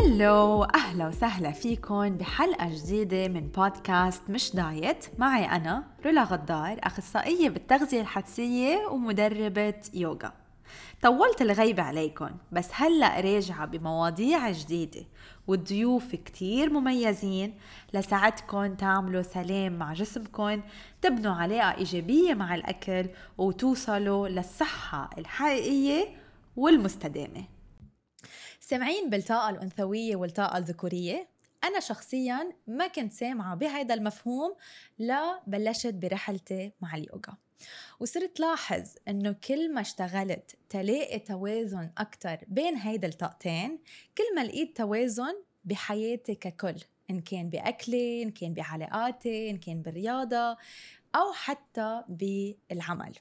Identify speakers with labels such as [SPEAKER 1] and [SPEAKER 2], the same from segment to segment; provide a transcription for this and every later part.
[SPEAKER 1] هلو أهلا وسهلا فيكم بحلقة جديدة من بودكاست مش دايت. معي أنا رولا غدار أخصائية بالتغذية الحدسية ومدربة يوغا. طولت الغيبة عليكم بس هلأ راجعة بمواضيع جديدة والضيوف كتير مميزين لساعدكم تعملوا سلام مع جسمكم تبنوا علاقة إيجابية مع الأكل وتوصلوا للصحة الحقيقية والمستدامة. سامعين بالطاقة الأنثوية والطاقة الذكورية؟ أنا شخصيا ما كنت سامعة بهذا المفهوم لا بلشت برحلتي مع اليوغا وصرت لاحظ إنه كل ما اشتغلت تلاقي توازن أكثر بين هيدا الطاقتين كل ما لقيت توازن بحياتي ككل إن كان بأكلي إن كان بعلاقاتي إن كان بالرياضة أو حتى بالعمل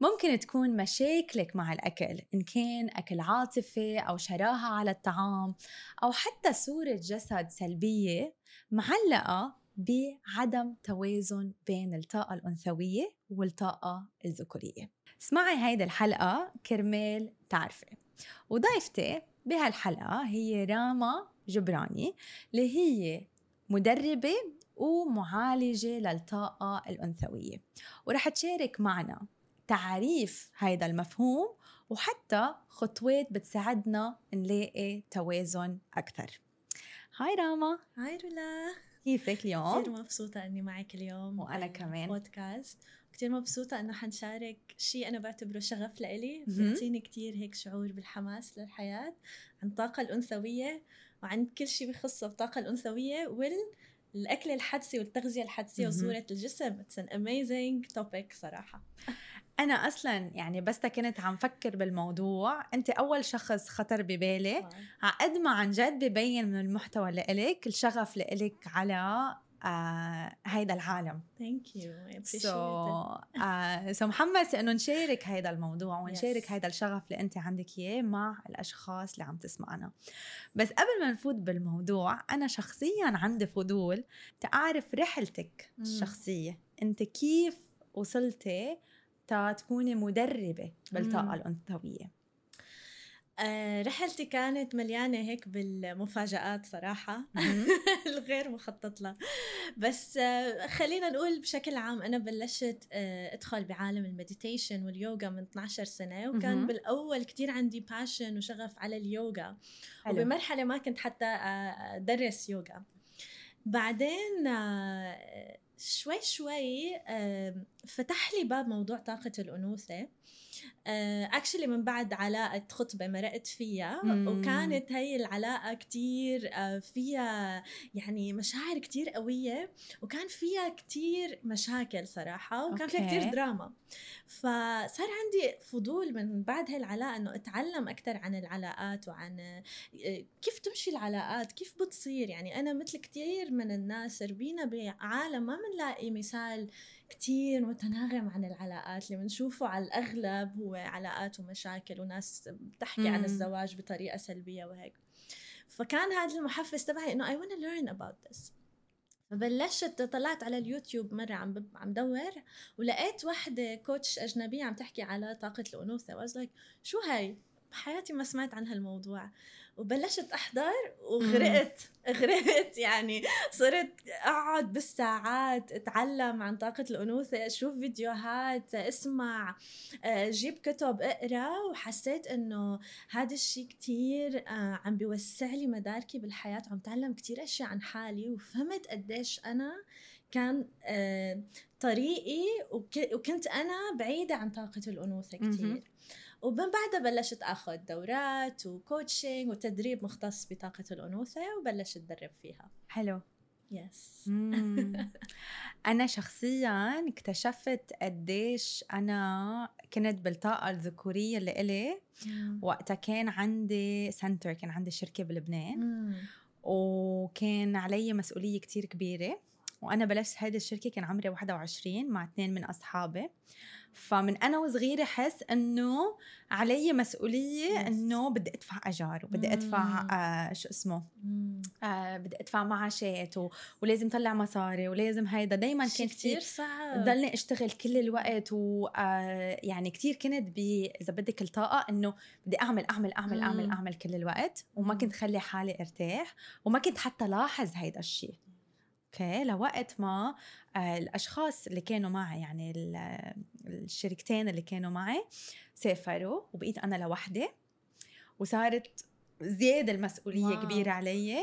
[SPEAKER 1] ممكن تكون مشاكلك مع الأكل إن كان أكل عاطفي أو شراهة على الطعام أو حتى صورة جسد سلبية معلقة بعدم توازن بين الطاقة الأنثوية والطاقة الذكورية. اسمعي هيدي الحلقة كرمال تعرفي. وضيفتي بهالحلقة هي راما جبراني اللي هي مدربة ومعالجة للطاقة الأنثوية. ورح تشارك معنا تعريف هذا المفهوم وحتى خطوات بتساعدنا نلاقي توازن أكثر. هاي راما.
[SPEAKER 2] هاي رولا.
[SPEAKER 1] كيفك اليوم؟
[SPEAKER 2] كثير مبسوطة إني معك اليوم
[SPEAKER 1] وأنا كمان.
[SPEAKER 2] بودكاست كثير مبسوطة إنه حنشارك شيء أنا بعتبره شغف لإلي. بيعطيني كثير هيك شعور بالحماس للحياة عن الطاقة الأنثوية وعن كل شيء بخصه الطاقة الأنثوية وال الأكل الحدسي والتغذية الحدسية وصورة الجسم. It's an amazing topic صراحة.
[SPEAKER 1] أنا أصلا يعني بس كنت عم فكر بالموضوع. أنت أول شخص خطر ببالي. قد ما عن جد ببين من المحتوى اللي إلك الشغف اللي إلك على آه هيدا العالم.
[SPEAKER 2] thank you
[SPEAKER 1] so سو محمسة إنه نشارك هيدا الموضوع ونشارك yes. هيدا الشغف اللي أنت عندك إياه مع الأشخاص اللي عم تسمعنا. بس قبل ما نفوت بالموضوع أنا شخصيا عندي فضول تعرف رحلتك الشخصية. أنت كيف وصلتي تكوني مدربة بالطاقة الأنثوية.
[SPEAKER 2] آه رحلتي كانت مليانة هيك بالمفاجآت صراحة. الغير مخطط لها. بس آه خلينا نقول بشكل عام أنا بلشت آه أدخل بعالم ال meditation واليوغا من 12 سنة وكان بالأول كتير عندي passion وشغف على اليوغا. حلو. وبمرحلة ما كنت حتى أدرس يوغا. بعدين شوي شوي فتح لي باب موضوع طاقة الأنوثة. actually آه، من بعد علاقة خطبة مرقت فيها مم. وكانت هي العلاقة كتير آه، فيها يعني مشاعر كتير قوية وكان فيها كتير مشاكل صراحة وكان okay. فيها كتير دراما فصار عندي فضول من بعد هاي العلاقة إنه أتعلم أكثر عن العلاقات وعن آه، كيف تمشي العلاقات كيف بتصير يعني أنا مثل كتير من الناس ربينا بعالم ما بنلاقي مثال كتير متناغم عن العلاقات اللي بنشوفه على الأغلب هو علاقات ومشاكل وناس بتحكي. عن الزواج بطريقة سلبية وهيك فكان هذا المحفز تبعي إنه I wanna learn about this فبلشت طلعت على اليوتيوب مرة عم عم دور ولقيت وحدة كوتش أجنبية عم تحكي على طاقة الأنوثة was like شو هاي؟ بحياتي ما سمعت عن هالموضوع وبلشت أحضر وغرقت غرقت يعني صرت أقعد بالساعات أتعلم عن طاقة الأنوثة أشوف فيديوهات أسمع آه، جيب كتب أقرأ وحسيت إنه هذا الشيء كتير آه، عم بيوسع لي مداركي بالحياة وعم تعلم كتير أشياء عن حالي وفهمت قديش أنا كان آه، طريقي وكنت أنا بعيدة عن طاقة الأنوثة كثير ومن بعدها بلشت آخذ دورات و coaching وتدريب مختص بطاقة الأنوثة وبلشت أتدرب فيها.
[SPEAKER 1] حلو.
[SPEAKER 2] yes
[SPEAKER 1] أنا شخصيا اكتشفت قديش أنا كنت بالطاقة الذكورية اللي إلي وقتها كان عندي center كان عندي شركة بلبنان. وكان علي مسؤولية كتير كبيرة. وأنا بلشت هيدي الشركة كان عمري 21 مع اثنين من أصحابي. فمن أنا وصغيرة حس إنه علي
[SPEAKER 2] مسؤولية.
[SPEAKER 1] إنه بدي أدفع أجار وبدي أدفع
[SPEAKER 2] مم.
[SPEAKER 1] آه شو اسمه
[SPEAKER 2] مم.
[SPEAKER 1] آه بدي أدفع معاشات و... ولازم طلع مصاري ولازم هيدا دايما
[SPEAKER 2] شي
[SPEAKER 1] كان في
[SPEAKER 2] كتير صعب
[SPEAKER 1] ضلني أشتغل كل الوقت ويعني كثير كنت ب إذا بدك الطاقة إنه بدي أعمل أعمل أعمل أعمل
[SPEAKER 2] مم.
[SPEAKER 1] أعمل كل الوقت وما. كنت خلي حالي أرتاح وما كنت حتى لاحظ هيدا الشيء okay لوقت ما آه، الأشخاص اللي كانوا معي يعني ال- الشركتين اللي كانوا معي سافروا وبقيت أنا لوحدي وصارت زيادة المسؤولية
[SPEAKER 2] wow.
[SPEAKER 1] wow. كبيرة علي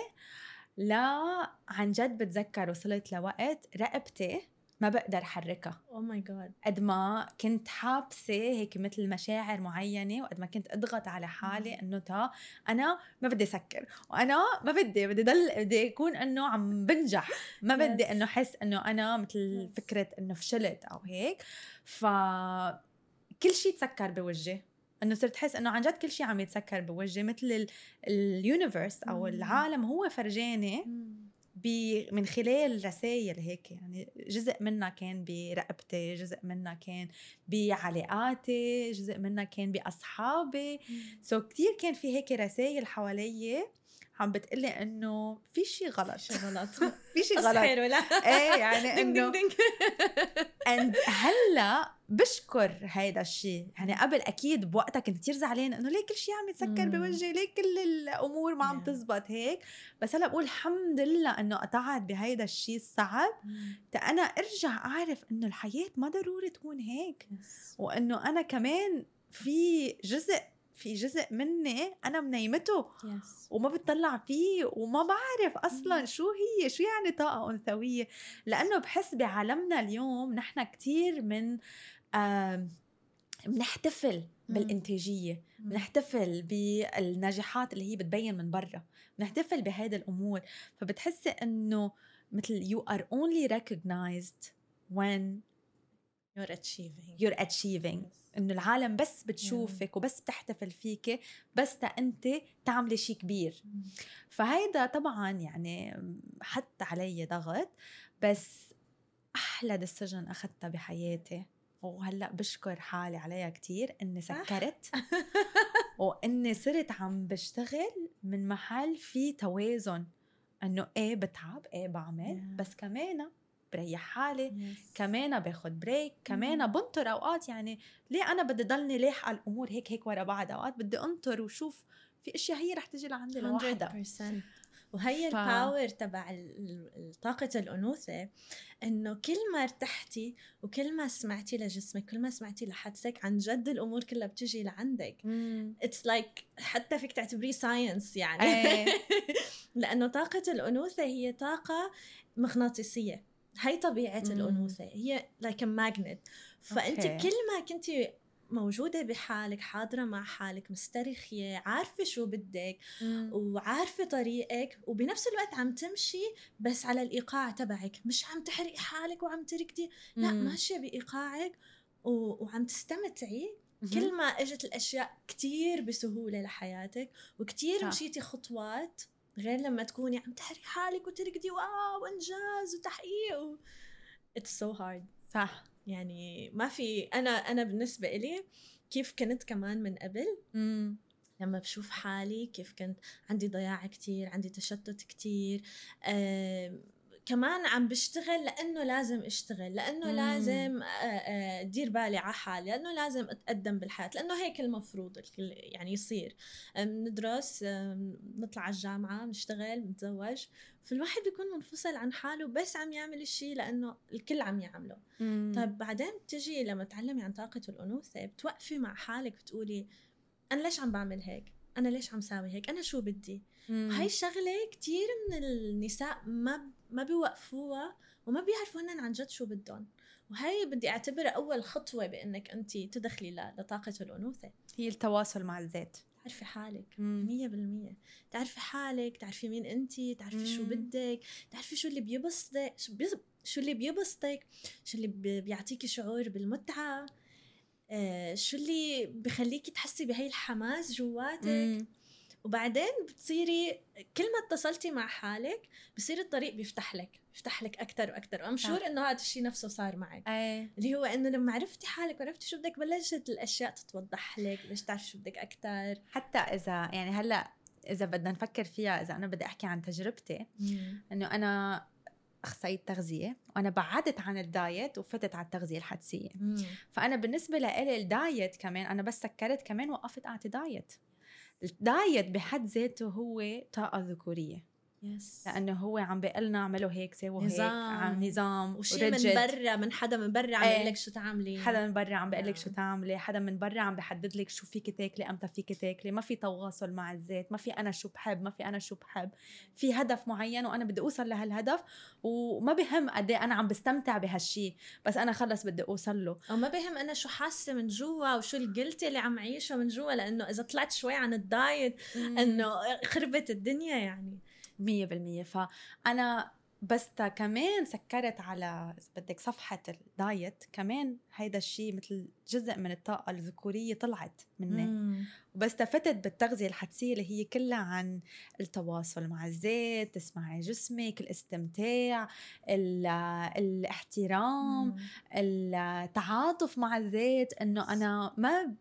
[SPEAKER 1] لا عن جد بتذكر وصلت لوقت رقبتي ما بقدر حركها
[SPEAKER 2] oh my God
[SPEAKER 1] قد ما كنت حابسة هيك مثل مشاعر معينة وقد ما كنت أضغط على حالي إنه تا أنا ما بدي سكر وأنا ما بدي بدي ضل بدي أكون إنه عم بنجح. ما
[SPEAKER 2] Yes.
[SPEAKER 1] بدي إنه احس إنه أنا مثل
[SPEAKER 2] Yes.
[SPEAKER 1] فكرة إنه فشلت أو هيك. ف كل شيء تسكر بوجهي. إنه صرت احس إنه عن جد كل شيء عم يتسكر بوجهي مثل اليونيفرس
[SPEAKER 2] أو.
[SPEAKER 1] العالم هو فرجاني. من خلال رسائل هيك يعني جزء منها كان برقبتي جزء منها كان بعلاقاتي جزء منها كان بأصحابي. so so كتير كان في هيك رسائل حوالي عم بتقلي انه في شيء غلط.
[SPEAKER 2] شي غلط.
[SPEAKER 1] في شيء غلط. إيه يعني انه and هلا بشكر هيدا الشيء يعني قبل أكيد بوقتها كنت كثير زعلانة إنه ليه كل شيء عم يتسكر. بوجهي؟ ليه كل الأمور ما عم. تزبط هيك؟ بس هلأ بقول الحمد لله إنه قطعت بهيدا الشيء الصعب. تا أنا أرجع أعرف إنه الحياة ما ضروري تكون هيك. وإنه أنا كمان في جزء في جزء مني أنا منيمته. وما بتطلع فيه وما بعرف
[SPEAKER 2] أصلا.
[SPEAKER 1] شو هي شو يعني طاقة أنثوية؟ لأنه بحس بعالمنا اليوم نحن كتير من بنحتفل بالإنتاجية بنحتفل بالنجاحات اللي هي بتبين من برا بنحتفل بهيدي الأمور. فبتحسي إنه مثل you are only recognized when
[SPEAKER 2] you're achieving.
[SPEAKER 1] You're achieving. إنه العالم بس بتشوفك وبس بتحتفل فيك بس تا أنت تعملي شيء كبير. فهيدا طبعا يعني حط علي ضغط بس أحلى ديسيجن أخذتها بحياتي. وهلأ بشكر حالي عليها كتير
[SPEAKER 2] إني.
[SPEAKER 1] سكرت وإني صرت عم بشتغل من محل في توازن إنه إيه بتعب إيه بعمل
[SPEAKER 2] Yeah.
[SPEAKER 1] بس كمان بريح حالي
[SPEAKER 2] Yes.
[SPEAKER 1] كمان باخد break كمان
[SPEAKER 2] مم.
[SPEAKER 1] بنطر أوقات يعني ليه أنا بدي ضلني لاحقه الأمور هيك هيك ورا بعض أوقات بدي أنطر وشوف في أشياء هي رح تجي لعندي لوحدها
[SPEAKER 2] 100% وهي
[SPEAKER 1] ف-
[SPEAKER 2] ال power تبع طاقة الأنوثة إنه كل ما ارتحتي وكل ما سمعتي لجسمك كل ما سمعتي لحدسك عن جد الأمور كلها بتجي لعندك it's like like حتى فيك تعتبريه science يعني
[SPEAKER 1] إيه.
[SPEAKER 2] لأنه طاقة الأنوثة هي طاقة مغناطيسية هي طبيعة
[SPEAKER 1] مم.
[SPEAKER 2] الأنوثة هي like magnet فأنت
[SPEAKER 1] okay.
[SPEAKER 2] كل ما كنتي موجودة بحالك حاضرة مع حالك مسترخية عارفة شو بدك وعارفة طريقك وبنفس الوقت عم تمشي بس على الإيقاع تبعك مش عم تحرقي حالك وعم تركضي لا. ماشية بإيقاعك و... وعم تستمتعي. كل ما إجت الأشياء كتير بسهولة لحياتك وكتير
[SPEAKER 1] صح.
[SPEAKER 2] مشيتي خطوات غير لما تكوني عم تحرقي حالك وتركضي wow إنجاز وتحقيق و... it's so hard
[SPEAKER 1] صح
[SPEAKER 2] يعني ما في أنا أنا بالنسبة إلي كيف كنت كمان من قبل
[SPEAKER 1] مم.
[SPEAKER 2] لما بشوف حالي كيف كنت عندي ضياع كتير عندي تشتت كتير آه كمان عم بشتغل لأنه لازم أشتغل لأنه
[SPEAKER 1] مم.
[SPEAKER 2] لازم آه، آه، دير بالي على حالي لأنه لازم اتقدم بالحياة لأنه هيك المفروض الكل- يعني يصير آم، ندرس آم، نطلع على الجامعة نشتغل نتزوج فالواحد بيكون منفصل عن حاله بس عم يعمل الشيء لأنه الكل عم يعمله
[SPEAKER 1] مم.
[SPEAKER 2] طيب بعدين بتجي لما تعلمي عن طاقة الأنوثة بتوقفي مع حالك بتقولي أنا ليش عم بعمل هيك؟ أنا ليش عم ساوي هيك؟ أنا شو بدي؟
[SPEAKER 1] مم.
[SPEAKER 2] هاي الشغلة كتير من النساء ما ما بيوقفوها وما بيعرفوا هن عن جد شو بدهم وهي بدي أعتبرها أول خطوة بإنك أنت تدخلي ل- لطاقة الأنوثة
[SPEAKER 1] هي التواصل مع الذات
[SPEAKER 2] تعرفي حالك. مية بالمية تعرفي حالك تعرفي مين انتي تعرفي شو
[SPEAKER 1] مم.
[SPEAKER 2] بدك تعرفي شو اللي بيبسطك شو, شو اللي بيبسطك شو اللي بي- بيعطيكي شعور بالمتعة آه، شو اللي بخليكي تحسي بهي الحماس جواتك. وبعدين بتصيري كل ما اتصلتي مع حالك بصير الطريق بيفتح لك بيفتح لك أكثر وأكثر I'm sure إنه هذا الشيء نفسه صار معك.
[SPEAKER 1] إيه.
[SPEAKER 2] اللي هو إنه لما عرفتي حالك وعرفتي شو بدك بلشت الأشياء تتوضح لك بلشت تعرفي شو بدك أكثر
[SPEAKER 1] حتى إذا يعني هلأ إذا بدنا نفكر فيها إذا أنا بدي أحكي عن تجربتي إنه أنا اخصائيه تغذية وأنا بعدت عن ال diet وفتت على التغذية الحدسية. فأنا بالنسبة لإلي ال diet كمان أنا بس سكرت كمان وقفت أعطي diet. ال diet بحد ذاته هو طاقة ذكورية.
[SPEAKER 2] yes
[SPEAKER 1] لأنه هو عم بيقول لنا اعملوا هيك سووا هيك. عن نظام
[SPEAKER 2] وشيء من. برا من حدا من برا عم
[SPEAKER 1] إيه.
[SPEAKER 2] يقول لك شو تعملي
[SPEAKER 1] حدا من برا عم بيقول لك
[SPEAKER 2] آه.
[SPEAKER 1] شو تعملي حدا من برا عم بحدد لك شو فيك تاكلي أمتى فيك تاكلي ما في تواصل مع الذات ما في أنا شو بحب ما في أنا شو بحب في هدف معين وأنا بدي أوصل لهالهدف وما بهم قد إيه أنا عم بستمتع بهالشي بس أنا خلص بدي أوصل له
[SPEAKER 2] أو ما بهم أنا شو حاسة من جوا وشو ال guilty اللي عم عيشه من جوا لأنه إذا طلعت شوي عن ال diet إنه خربت الدنيا يعني
[SPEAKER 1] مية بالمية. فأنا بس تا كمان سكرت على بدك صفحة الدايت كمان هيدا الشيء مثل جزء من الطاقة الذكورية طلعت مني. وبس فتت بالتغذية الحدسية اللي هي كلها عن التواصل مع الذات تسمعي جسمك الاستمتاع ال- الاحترام التعاطف مع الذات إنه أنا ما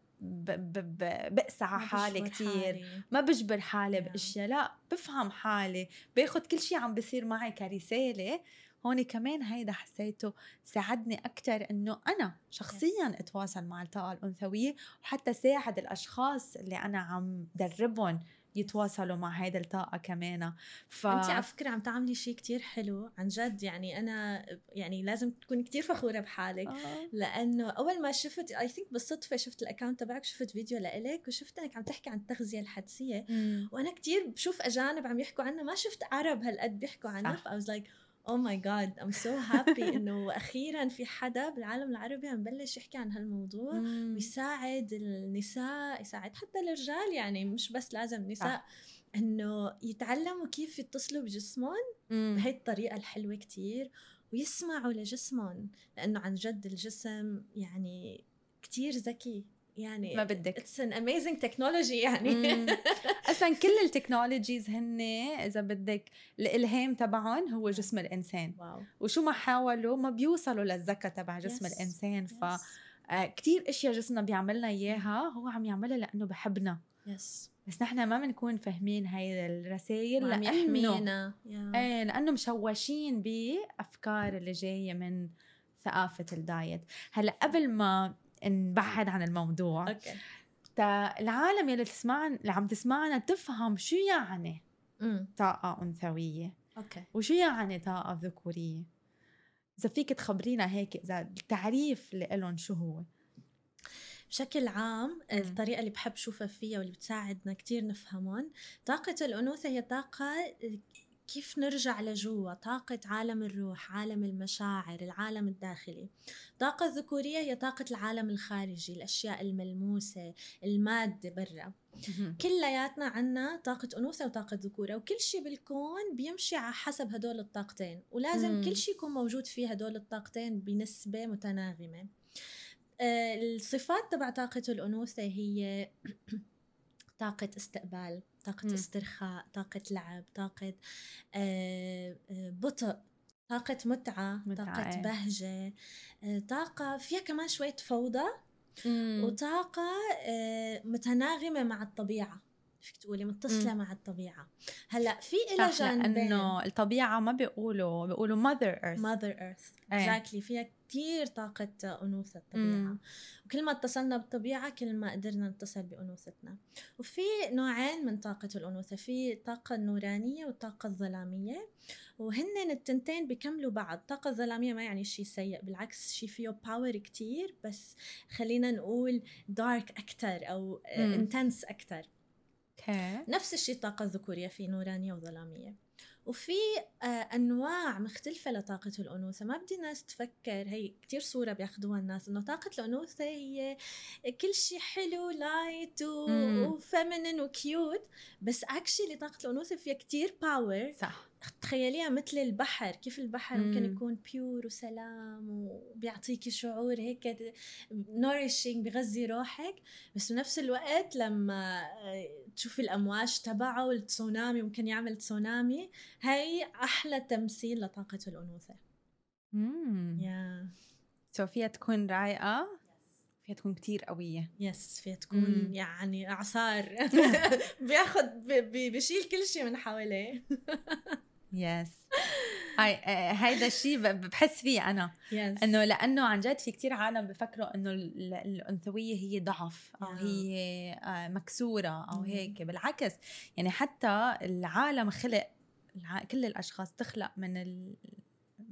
[SPEAKER 1] بقسى على حالي كتير. ما بجبر حالي. بأشياء. لا بفهم حالي. باخد كل شيء عم بيصير معي كرسالة. هون كمان هيدا حسيته ساعدني أكتر إنه أنا شخصيا أتواصل مع الطاقة الأنثوية وحتى ساعد الأشخاص اللي أنا عم دربهم. يتواصلوا مع هيدا الطاقة كمان ف...
[SPEAKER 2] انت على فكرة عم تعملي شيء كتير حلو عن جد يعني أنا يعني لازم تكوني كتير فخورة بحالك
[SPEAKER 1] آه.
[SPEAKER 2] لأنه أول ما شفت I think بالصدفة شفت ال account تبعك شفت فيديو لإلك وشفت إنك عم تحكي عن التغذية الحدسية
[SPEAKER 1] مم.
[SPEAKER 2] وأنا كتير بشوف أجانب عم يحكوا عنها ما شفت عرب هالقد بيحكوا عنها
[SPEAKER 1] صح.
[SPEAKER 2] ف I oh my god I'm so happy إنه أخيرا في حدا بالعالم العربي عم بلش يحكي عن هالموضوع
[SPEAKER 1] مم.
[SPEAKER 2] ويساعد النساء يساعد حتى الرجال يعني مش بس لازم نساء إنه يتعلموا كيف يتصلوا بجسمهم. بهي الطريقة الحلوة كتير ويسمعوا لجسمهم لأنه عن جد الجسم يعني كتير ذكي يعني
[SPEAKER 1] ما بدك.
[SPEAKER 2] it's an amazing technology يعني.
[SPEAKER 1] أصلا كل ال technologies هن إذا بدك الإلهام تبعهم هو جسم الإنسان.
[SPEAKER 2] wow.
[SPEAKER 1] وشو ما حاولوا ما بيوصلوا للذكاء تبع جسم
[SPEAKER 2] Yes.
[SPEAKER 1] الإنسان. ف آه، كتير إشياء جسمنا بيعملنا إياها هو عم يعملها لأنه بحبنا.
[SPEAKER 2] yes
[SPEAKER 1] بس نحن ما بنكون فاهمين هاي الرسائل لأنه
[SPEAKER 2] يحمينا. yeah.
[SPEAKER 1] إيه لأنه مشوشين بأفكار اللي جاية من ثقافة ال diet. هلأ قبل ما نبعد عن الموضوع.
[SPEAKER 2] okay.
[SPEAKER 1] تا العالم يلي تسمعن اللي عم تسمعنا تفهم شو يعني
[SPEAKER 2] أمم،
[SPEAKER 1] طاقة أنثوية.
[SPEAKER 2] okay.
[SPEAKER 1] وشو يعني طاقة ذكورية. إذا فيك تخبرينا هيك إذا التعريف اللي لهم شو هو؟
[SPEAKER 2] بشكل عام الطريقة اللي بحب شوفها فيها واللي بتساعدنا كتير نفهمهم طاقة الأنوثة هي طاقة كيف نرجع لجوا؟ طاقة عالم الروح عالم المشاعر العالم الداخلي. طاقة الذكورية هي طاقة العالم الخارجي الأشياء الملموسة المادة برا. كلياتنا عنا طاقة أنوثة وطاقة ذكورة وكل شيء بالكون بيمشي على حسب هدول الطاقتين. ولازم
[SPEAKER 1] مم.
[SPEAKER 2] كل شيء يكون موجود فيه هدول الطاقتين بنسبة متناغمة. آه، الصفات تبع طاقة الأنوثة هي طاقة استقبال طاقة
[SPEAKER 1] مم.
[SPEAKER 2] استرخاء طاقة لعب طاقة آه، آه، بطء طاقة متعة,
[SPEAKER 1] متعة،
[SPEAKER 2] طاقة
[SPEAKER 1] إيه.
[SPEAKER 2] بهجة آه، طاقة فيها كمان شوية فوضى وطاقة آه، متناغمة مع الطبيعة فيك تقولي متصلة
[SPEAKER 1] مم.
[SPEAKER 2] مع الطبيعة. هلأ في إلى جانبين
[SPEAKER 1] لأنه الطبيعة ما بيقولوا بيقولوا earth.
[SPEAKER 2] Mother Earth.
[SPEAKER 1] إيه.
[SPEAKER 2] exactly. فيها كتير طاقة أنوثة الطبيعة.
[SPEAKER 1] مم.
[SPEAKER 2] وكل ما اتصلنا بالطبيعة كل ما قدرنا نتصل بأنوثتنا. وفي نوعين من طاقة الأنوثة في الطاقة النورانية والطاقة الظلامية. وهن التنتين بيكملوا بعض. الطاقة الظلامية ما يعني شيء سيء بالعكس شيء فيه power كتير بس خلينا نقول dark أكتر أو. intense أكتر. نفس الشيء الطاقة الذكورية في نورانية وظلامية. وفي آه، أنواع مختلفة لطاقة الأنوثة. ما بدي الناس تفكر هي كتير صورة بياخذوها الناس إنه طاقة الأنوثة هي كل شيء حلو light و feminine و cute بس actually طاقة الأنوثة فيها كتير power
[SPEAKER 1] صح.
[SPEAKER 2] تخيليها مثل البحر كيف البحر ممكن يكون pure وسلام وبيعطيكي شعور هيك nourishing بغذي روحك بس بنفس الوقت لما آه، تشوفي الأمواج تبعه والتسونامي ممكن يعمل تسونامي هي أحلى تمثيل لطاقة الأنوثة.
[SPEAKER 1] امم. Yeah so فيها تكون رايقه فيها تكون كتير قوية
[SPEAKER 2] yes فيها تكون مم. يعني إعصار بياخد بيشيل كل شيء من حواليه
[SPEAKER 1] yes هاي آه، هيدا الشيء بحس فيه أنا yes. إنه لأنه عن جد في كتير عالم بفكروا إنه الأنثوية هي ضعف أو yeah. هي آه، مكسورة أو mm. هيك بالعكس يعني حتى العالم خلق كل الأشخاص تخلق من ال...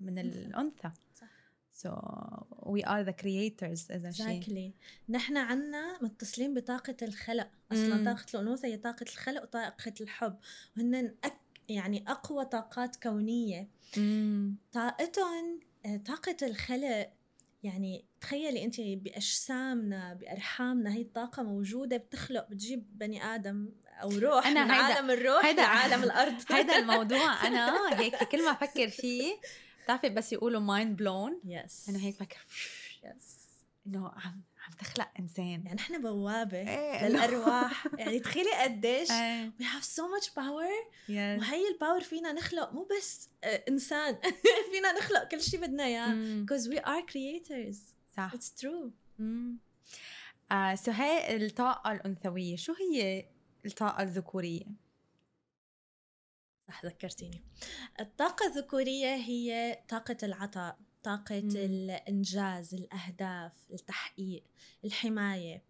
[SPEAKER 1] من الأنثى So we are the creators
[SPEAKER 2] إذا exactly. شيء نحن عنا متصلين بطاقة الخلق. أصلا mm. طاقة الأنوثة هي طاقة الخلق وطاقة الحب. وهن أك يعني أقوى طاقات كونية. طاقتهم آه، طاقة الخلق يعني تخيلي انت بأجسامنا بأرحامنا هي الطاقة موجودة بتخلق بتجيب بني آدم أو روح أنا من عالم الروح هيدا لعالم الأرض.
[SPEAKER 1] هذا الموضوع. أنا هيك كل ما أفكر فيه بتعرفي بس يقولوا mind blown
[SPEAKER 2] yes
[SPEAKER 1] أنا هيك بفكر yes إنه عم عم تخلق إنسان.
[SPEAKER 2] يعني نحن بوابة إيه للأرواح. يعني تخيلي قديش we have so much power وهي ال power فينا نخلق مو بس آه، إنسان. فينا نخلق كل شيء بدنا إياه. because we are creators.
[SPEAKER 1] صح.
[SPEAKER 2] It's true.
[SPEAKER 1] آه سو هي الطاقة الأنثوية شو هي الطاقة الذكورية؟
[SPEAKER 2] صح ذكرتيني. الطاقة الذكورية هي طاقة العطاء طاقة مم. الإنجاز الأهداف التحقيق الحماية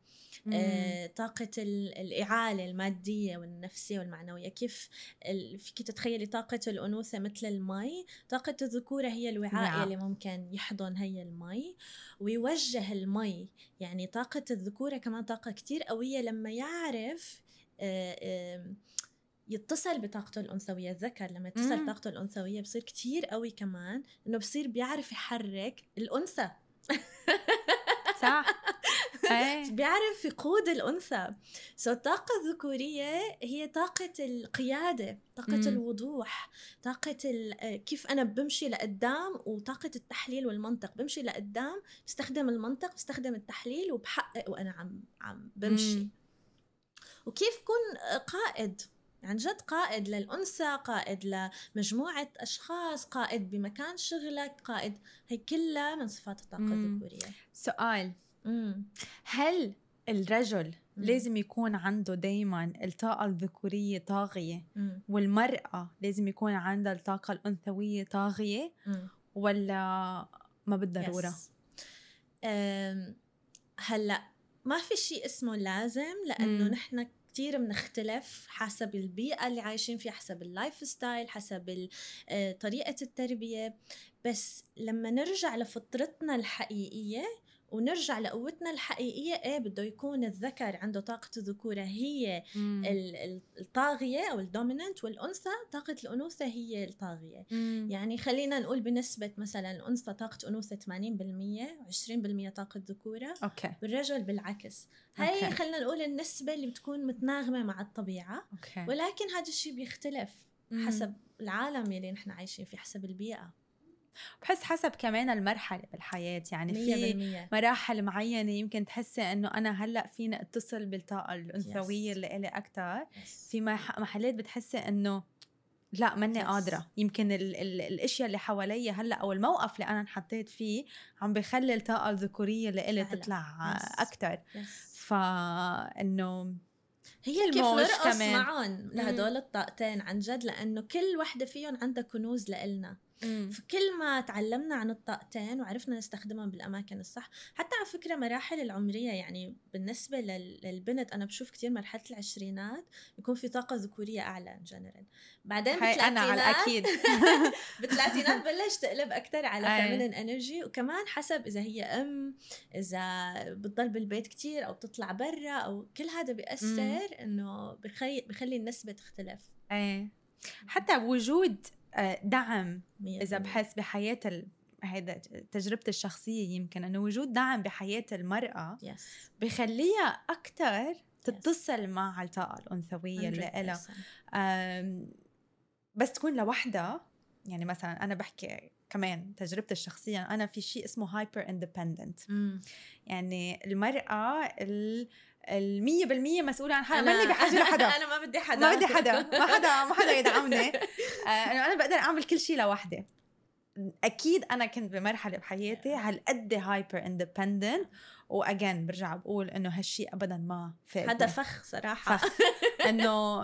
[SPEAKER 2] آه، طاقة الإعالة المادية والنفسية والمعنوية. كيف فيك تتخيلي طاقة الأنوثة مثل المي؟ طاقة الذكورة هي الوعاء نعم. اللي ممكن يحضن هي المي ويوجه المي. يعني طاقة الذكورة كمان طاقة كتير قوية لما يعرف آه، يتصل بطاقته الأنثوية الذكر لما يتصل بطاقته الأنثوية بصير كتير قوي كمان إنه بصير بيعرف يحرك الأنثى.
[SPEAKER 1] صح.
[SPEAKER 2] بيعرف يقود الأنثى. سو so, الطاقة الذكورية هي طاقة القيادة طاقة مم. الوضوح طاقة كيف أنا بمشي لقدام وطاقة التحليل والمنطق. بمشي لقدام بستخدم المنطق بستخدم التحليل وبحقق وأنا عم عم بمشي. مم. وكيف كون قائد؟ عن جد قائد للأنثى قائد لمجموعة أشخاص قائد بمكان شغلك قائد هي كلها من صفات الطاقة الذكورية
[SPEAKER 1] سؤال مم. هل الرجل مم. لازم يكون عنده دايما الطاقة الذكورية طاغية مم. والمرأة لازم يكون عندها الطاقة الأنثوية طاغية مم. ولا ما بالضرورة؟
[SPEAKER 2] هلأ ما في شيء اسمه لازم لأنه نحن كتير بنختلف حسب البيئة اللي عايشين فيها حسب ال lifestyle حسب آه، طريقة التربية. بس لما نرجع لفطرتنا الحقيقية ونرجع لقوتنا الحقيقية. إيه بده يكون الذكر عنده طاقة الذكورة. هي الطاغية أو ال dominant والأنثى طاقة الأنوثة هي الطاغية. مم. يعني خلينا نقول بنسبة مثلا الأنثى طاقة أنوثة 80% و20% طاقة ذكورة.
[SPEAKER 1] Okay.
[SPEAKER 2] والرجل بالعكس. هاي خلينا نقول النسبة اللي بتكون متناغمة مع الطبيعة.
[SPEAKER 1] أوكي.
[SPEAKER 2] ولكن هذا الشيء بيختلف حسب العالم اللي نحن عايشين فيه حسب البيئة.
[SPEAKER 1] بحس حسب كمان المرحلة بالحياة يعني في مراحل معينة يمكن تحسي إنه أنا هلأ فيني أتصل بالطاقة الأنثوية اللي إلي أكثر في محلات بتحسي إنه لأ ماني قادرة. يمكن ال ال الأشياء اللي حوالي هلأ أو الموقف اللي أنا انحطيت فيه عم بخلي الطاقة الذكورية اللي إلي تطلع أكثر فانه
[SPEAKER 2] هي كيف نرقص معهم لهدول الطاقتين عن جد لأنه كل وحدة فيهم عندها كنوز لإلنا. فكل ما تعلمنا عن الطاقتين وعرفنا نستخدمهم بالأماكن الصح حتى على فكرة مراحل العمرية يعني بالنسبة للبنت أنا بشوف كثير مرحلة العشرينات يكون في طاقة ذكورية أعلى جنرال بعدين
[SPEAKER 1] بالثلاثينات أنا على أكيد
[SPEAKER 2] بالثلاثينات بلش تقلب أكثر على feminine energy وكمان حسب إذا هي أم إذا بتضل بالبيت كثير أو بتطلع برا أو كل هذا بيأثر إنه بخلي بخلي النسبة تختلف.
[SPEAKER 1] إيه. حتى وجود دعم
[SPEAKER 2] إذا.
[SPEAKER 1] بحس بحياة ال... هيدا تجربتي الشخصية يمكن إنه وجود دعم بحياة المرأة
[SPEAKER 2] yes
[SPEAKER 1] بخليها أكثر تتصل مع الطاقه الأنثوية اللي لها
[SPEAKER 2] 100%.
[SPEAKER 1] أم، بس تكون لوحدها يعني مثلا أنا بحكي كمان تجربتي الشخصية أنا في شيء اسمه hyper
[SPEAKER 2] independent.
[SPEAKER 1] يعني المرأة ال المية بالمية مسؤولة عن
[SPEAKER 2] أنا-
[SPEAKER 1] ماني بحاجة لحدا.
[SPEAKER 2] أنا ما بدي حدا.
[SPEAKER 1] ما بدي حدا. ما حدا ما حدا يدعمني. آه، إنه أنا بقدر أعمل كل شيء لوحدي. أكيد أنا كنت بمرحلة بحياتي هالقد hyper independent و again برجع بقول إنه هالشيء ابدا ما فات
[SPEAKER 2] هذا فخ صراحة.
[SPEAKER 1] فخ. إنه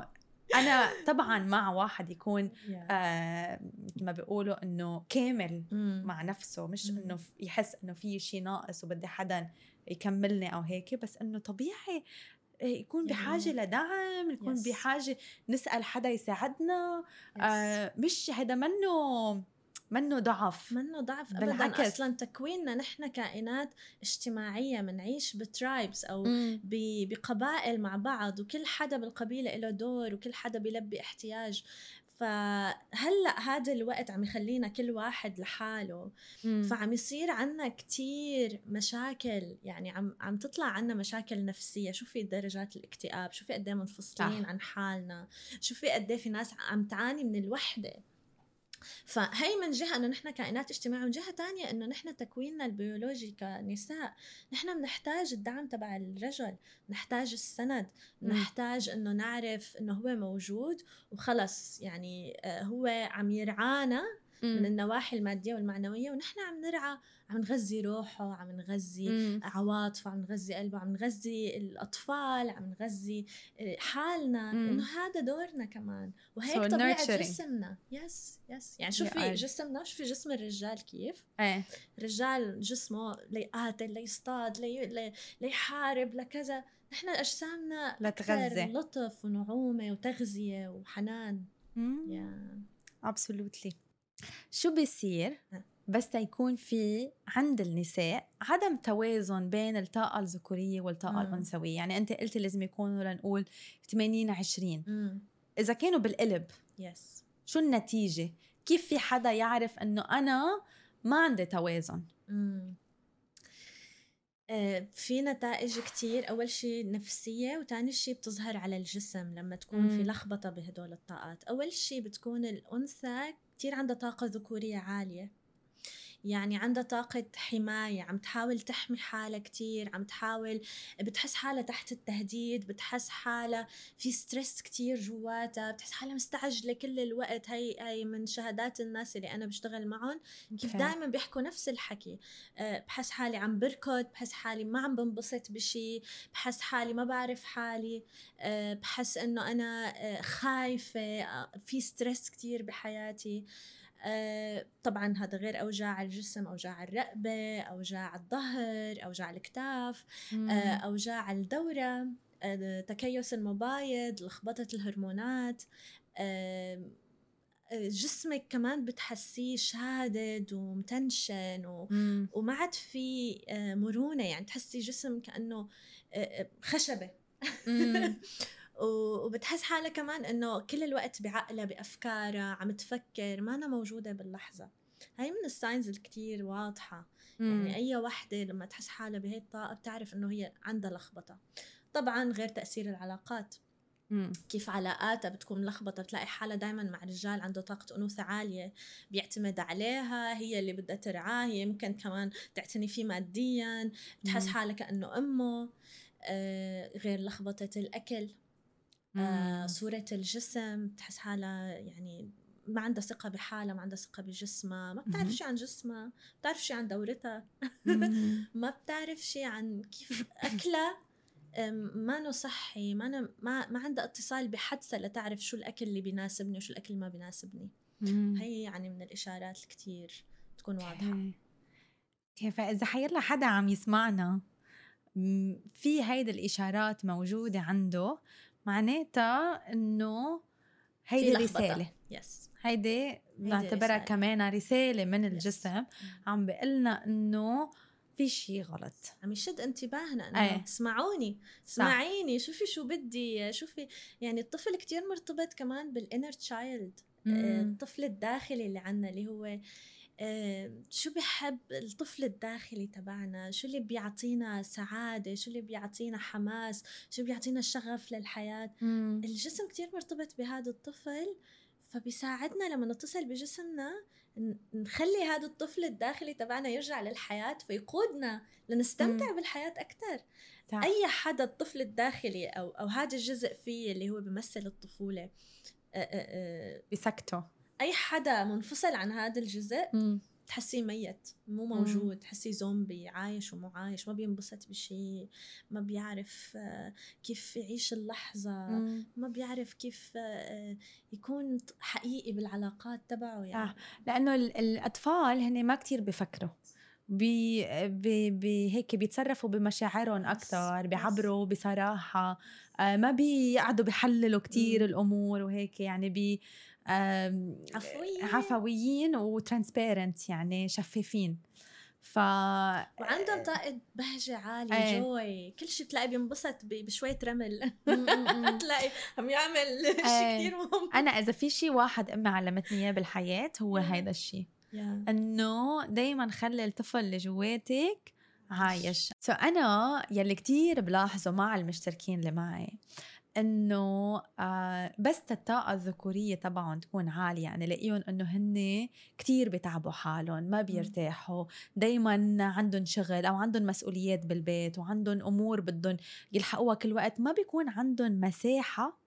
[SPEAKER 1] أنا طبعا مع واحد يكون. آه مثل ما بيقولوا إنه كامل. مع نفسه. مش. إنه يحس إنه في شيء ناقص وبدي حدا يكملني أو هيك بس إنه طبيعي يكون بحاجة لدعم يكون
[SPEAKER 2] Yes.
[SPEAKER 1] بحاجة نسأل حدا يساعدنا
[SPEAKER 2] Yes.
[SPEAKER 1] آه مش هذا منه منه ضعف
[SPEAKER 2] منه ضعف ابدا
[SPEAKER 1] بالعكس.
[SPEAKER 2] أصلا تكويننا نحن كائنات اجتماعية بنعيش بترايبس أو
[SPEAKER 1] مم.
[SPEAKER 2] بقبائل مع بعض وكل حدا بالقبيلة له دور وكل حدا بيلبي احتياج فهلأ هذا الوقت عم يخلينا كل واحد لحاله
[SPEAKER 1] مم.
[SPEAKER 2] فعم يصير عنا كتير مشاكل يعني عم عم تطلع عنا مشاكل نفسية شوفي درجات الاكتئاب شوفي قد إيه منفصلين. عن حالنا شوفي قد إيه في ناس عم تعاني من الوحدة فهي من جهة إنه نحن كائنات اجتماعية ومن جهة تانية إنه نحن تكويننا البيولوجي كنساء نحن بنحتاج الدعم تبع الرجل نحتاج السند
[SPEAKER 1] مم.
[SPEAKER 2] نحتاج إنه نعرف إنه هو موجود وخلص يعني آه، هو عم يرعانا من
[SPEAKER 1] مم.
[SPEAKER 2] النواحي المادية والمعنوية ونحن عم نرعى عم نغذي روحه عم نغذي
[SPEAKER 1] مم.
[SPEAKER 2] عواطفه عم نغذي قلبه عم نغذي الأطفال عم نغذي آه، حالنا
[SPEAKER 1] مم.
[SPEAKER 2] إنه هذا دورنا كمان. وهيك
[SPEAKER 1] So
[SPEAKER 2] طبيعة
[SPEAKER 1] nurturing.
[SPEAKER 2] جسمنا. يس يس يعني
[SPEAKER 1] Yeah,
[SPEAKER 2] شوفي
[SPEAKER 1] I-
[SPEAKER 2] جسمنا شوفي جسم الرجال؟ كيف؟
[SPEAKER 1] إيه.
[SPEAKER 2] الرجال جسمه ليقاتل ليصطاد لي... لي... ليحارب لكذا نحن أجسامنا
[SPEAKER 1] لتغذي.
[SPEAKER 2] لطف ونعومة وتغذية وحنان. يا
[SPEAKER 1] absolutely. شو بيصير. بس تيكون في عند النساء عدم توازن بين الطاقة الذكورية والطاقة
[SPEAKER 2] مم.
[SPEAKER 1] الأنثوية يعني أنت قلتي لازم يكونوا لنقول 80 20
[SPEAKER 2] امم
[SPEAKER 1] إذا كانوا بالقلب
[SPEAKER 2] يس
[SPEAKER 1] شو النتيجة؟ كيف في حدا يعرف إنه أنا ما عندي توازن؟
[SPEAKER 2] مم. آه، في نتائج كتير أول شيء نفسية وتاني شيء بتظهر على الجسم لما تكون في
[SPEAKER 1] مم.
[SPEAKER 2] لخبطة بهدول الطاقات أول شيء بتكون الأنثى كتير عندها طاقة ذكورية عالية. يعني عندها طاقة حماية عم تحاول تحمي حالها كتير عم تحاول بتحس حالها تحت التهديد بتحس حالها في ستريس كتير جواتها بتحس حالها مستعجلة كل الوقت. هي هي من شهادات الناس اللي أنا بشتغل معهم. كيف. دائما بيحكوا نفس الحكي. أه، بحس حالي عم بركض بحس حالي ما عم بنبسط بشي بحس حالي ما بعرف حالي. أه، بحس إنه أنا أه، خايفة في stress كتير بحياتي. طبعا هذا غير أوجاع الجسم أوجاع الرقبة أوجاع الظهر أوجاع الاكتاف أه، أوجاع الدورة أه، تكيس المبايض لخبطة الهرمونات جسمك كمان بتحسيه شادد و متنشن و...
[SPEAKER 1] مم.
[SPEAKER 2] وما عاد في آه، مرونة يعني تحسي جسم كأنه آه، آه، خشبة. وبتحس حالها كمان إنه كل الوقت بعقلها بافكارها عم تفكر ما أنا موجودة باللحظة. هاي من ال signs الكتير واضحة. يعني أي وحدة لما تحس حالها بهي الطاقه بتعرف إنه هي عندها لخبطة. طبعا غير تأثير العلاقات.
[SPEAKER 1] مم.
[SPEAKER 2] كيف علاقاتها بتكون ملخبطة بتلاقي حالها دايما مع رجال عنده طاقة أنوثة عالية بيعتمد عليها هي اللي بدها ترعاه هي يمكن كمان تعتني فيه ماديا. بتحس
[SPEAKER 1] مم.
[SPEAKER 2] حالها كأنه أمه. آه غير لخبطة الأكل. آه. صورة الجسم بتحس حالها يعني ما عندها ثقة بحالها ما عندها ثقة بجسمها ما بتعرف. شيء عن جسمها ما بتعرف شيء عن دورتها. ما بتعرف شيء عن كيف أكلها مانو صحي ما أنا ما ما عندها اتصال بحدسها لتعرف شو الأكل اللي بيناسبني وشو الأكل اللي ما بيناسبني. هي يعني من الإشارات الكتير تكون واضحة.
[SPEAKER 1] Okay فاذا حيلا حدا عم يسمعنا في هيدي الإشارات موجودة عنده معناتها
[SPEAKER 2] إنه
[SPEAKER 1] هيدي. رسالة
[SPEAKER 2] yes
[SPEAKER 1] هيدي نعتبرها
[SPEAKER 2] رسالة.
[SPEAKER 1] كمان رسالة من. الجسم عم بيقلنا إنه في شيء غلط
[SPEAKER 2] عم يشد انتباهنا إنه أيه. اسمعوني اسمعيني شوفي شو بدي شوفي يعني الطفل كتير مرتبط كمان بال inner child الطفل الداخلي اللي عنا اللي هو آه، شو بحب الطفل الداخلي تبعنا؟ شو اللي بيعطينا سعادة؟ شو اللي بيعطينا حماس؟ شو بيعطينا شغف للحياة؟ مم. الجسم كتير مرتبط بهذا الطفل فبيساعدنا لما نتصل بجسمنا نخلي هذا الطفل الداخلي تبعنا يرجع للحياة فيقودنا لنستمتع مم. بالحياة أكثر أي حدا الطفل الداخلي أو أو هذا الجزء فيه اللي هو بيمثل الطفولة
[SPEAKER 1] بسكته
[SPEAKER 2] أي حدا منفصل عن هذا الجزء. تحسيه ميت مو موجود تحسيه زومبي عايش ومو عايش ما بينبسط بشيء ما بيعرف آه، كيف يعيش اللحظة مم. ما بيعرف كيف آه، يكون حقيقي بالعلاقات تبعه يعني
[SPEAKER 1] آه. لأنه الأطفال هن ما كتير بفكروا بي بي بي هيك بيتصرفوا بمشاعرهم أكثر بيعبروا بصراحة آه ما بيقعدوا بيحللوا كتير الأمور وهيك يعني بي
[SPEAKER 2] عفويين.
[SPEAKER 1] عفويين و transparent يعني شفافين. ف
[SPEAKER 2] وعندهم طاقة بهجة عالية إيه. Joy. كل شيء بتلاقي بينبسط بشوية رمل. تلاقي عم يعمل شيء إيه. كثير مهم.
[SPEAKER 1] أنا إذا في شيء واحد أمي علمتني إياه بالحياة هو هيدا الشيء إنه دايما خلي الطفل اللي جواتك عايش. سو so أنا يلي كتير بلاحظه مع المشتركين اللي معي. إنه آه بس الطاقة الذكورية تبعهم تكون عالية. يعني لاقيهم إنه هن كتير بتعبوا حالهم ما بيرتاحوا. دايما عندهم شغل أو عندهم مسؤوليات بالبيت وعندهم أمور بدهم يلحقوها كل وقت ما بيكون عندهم مساحة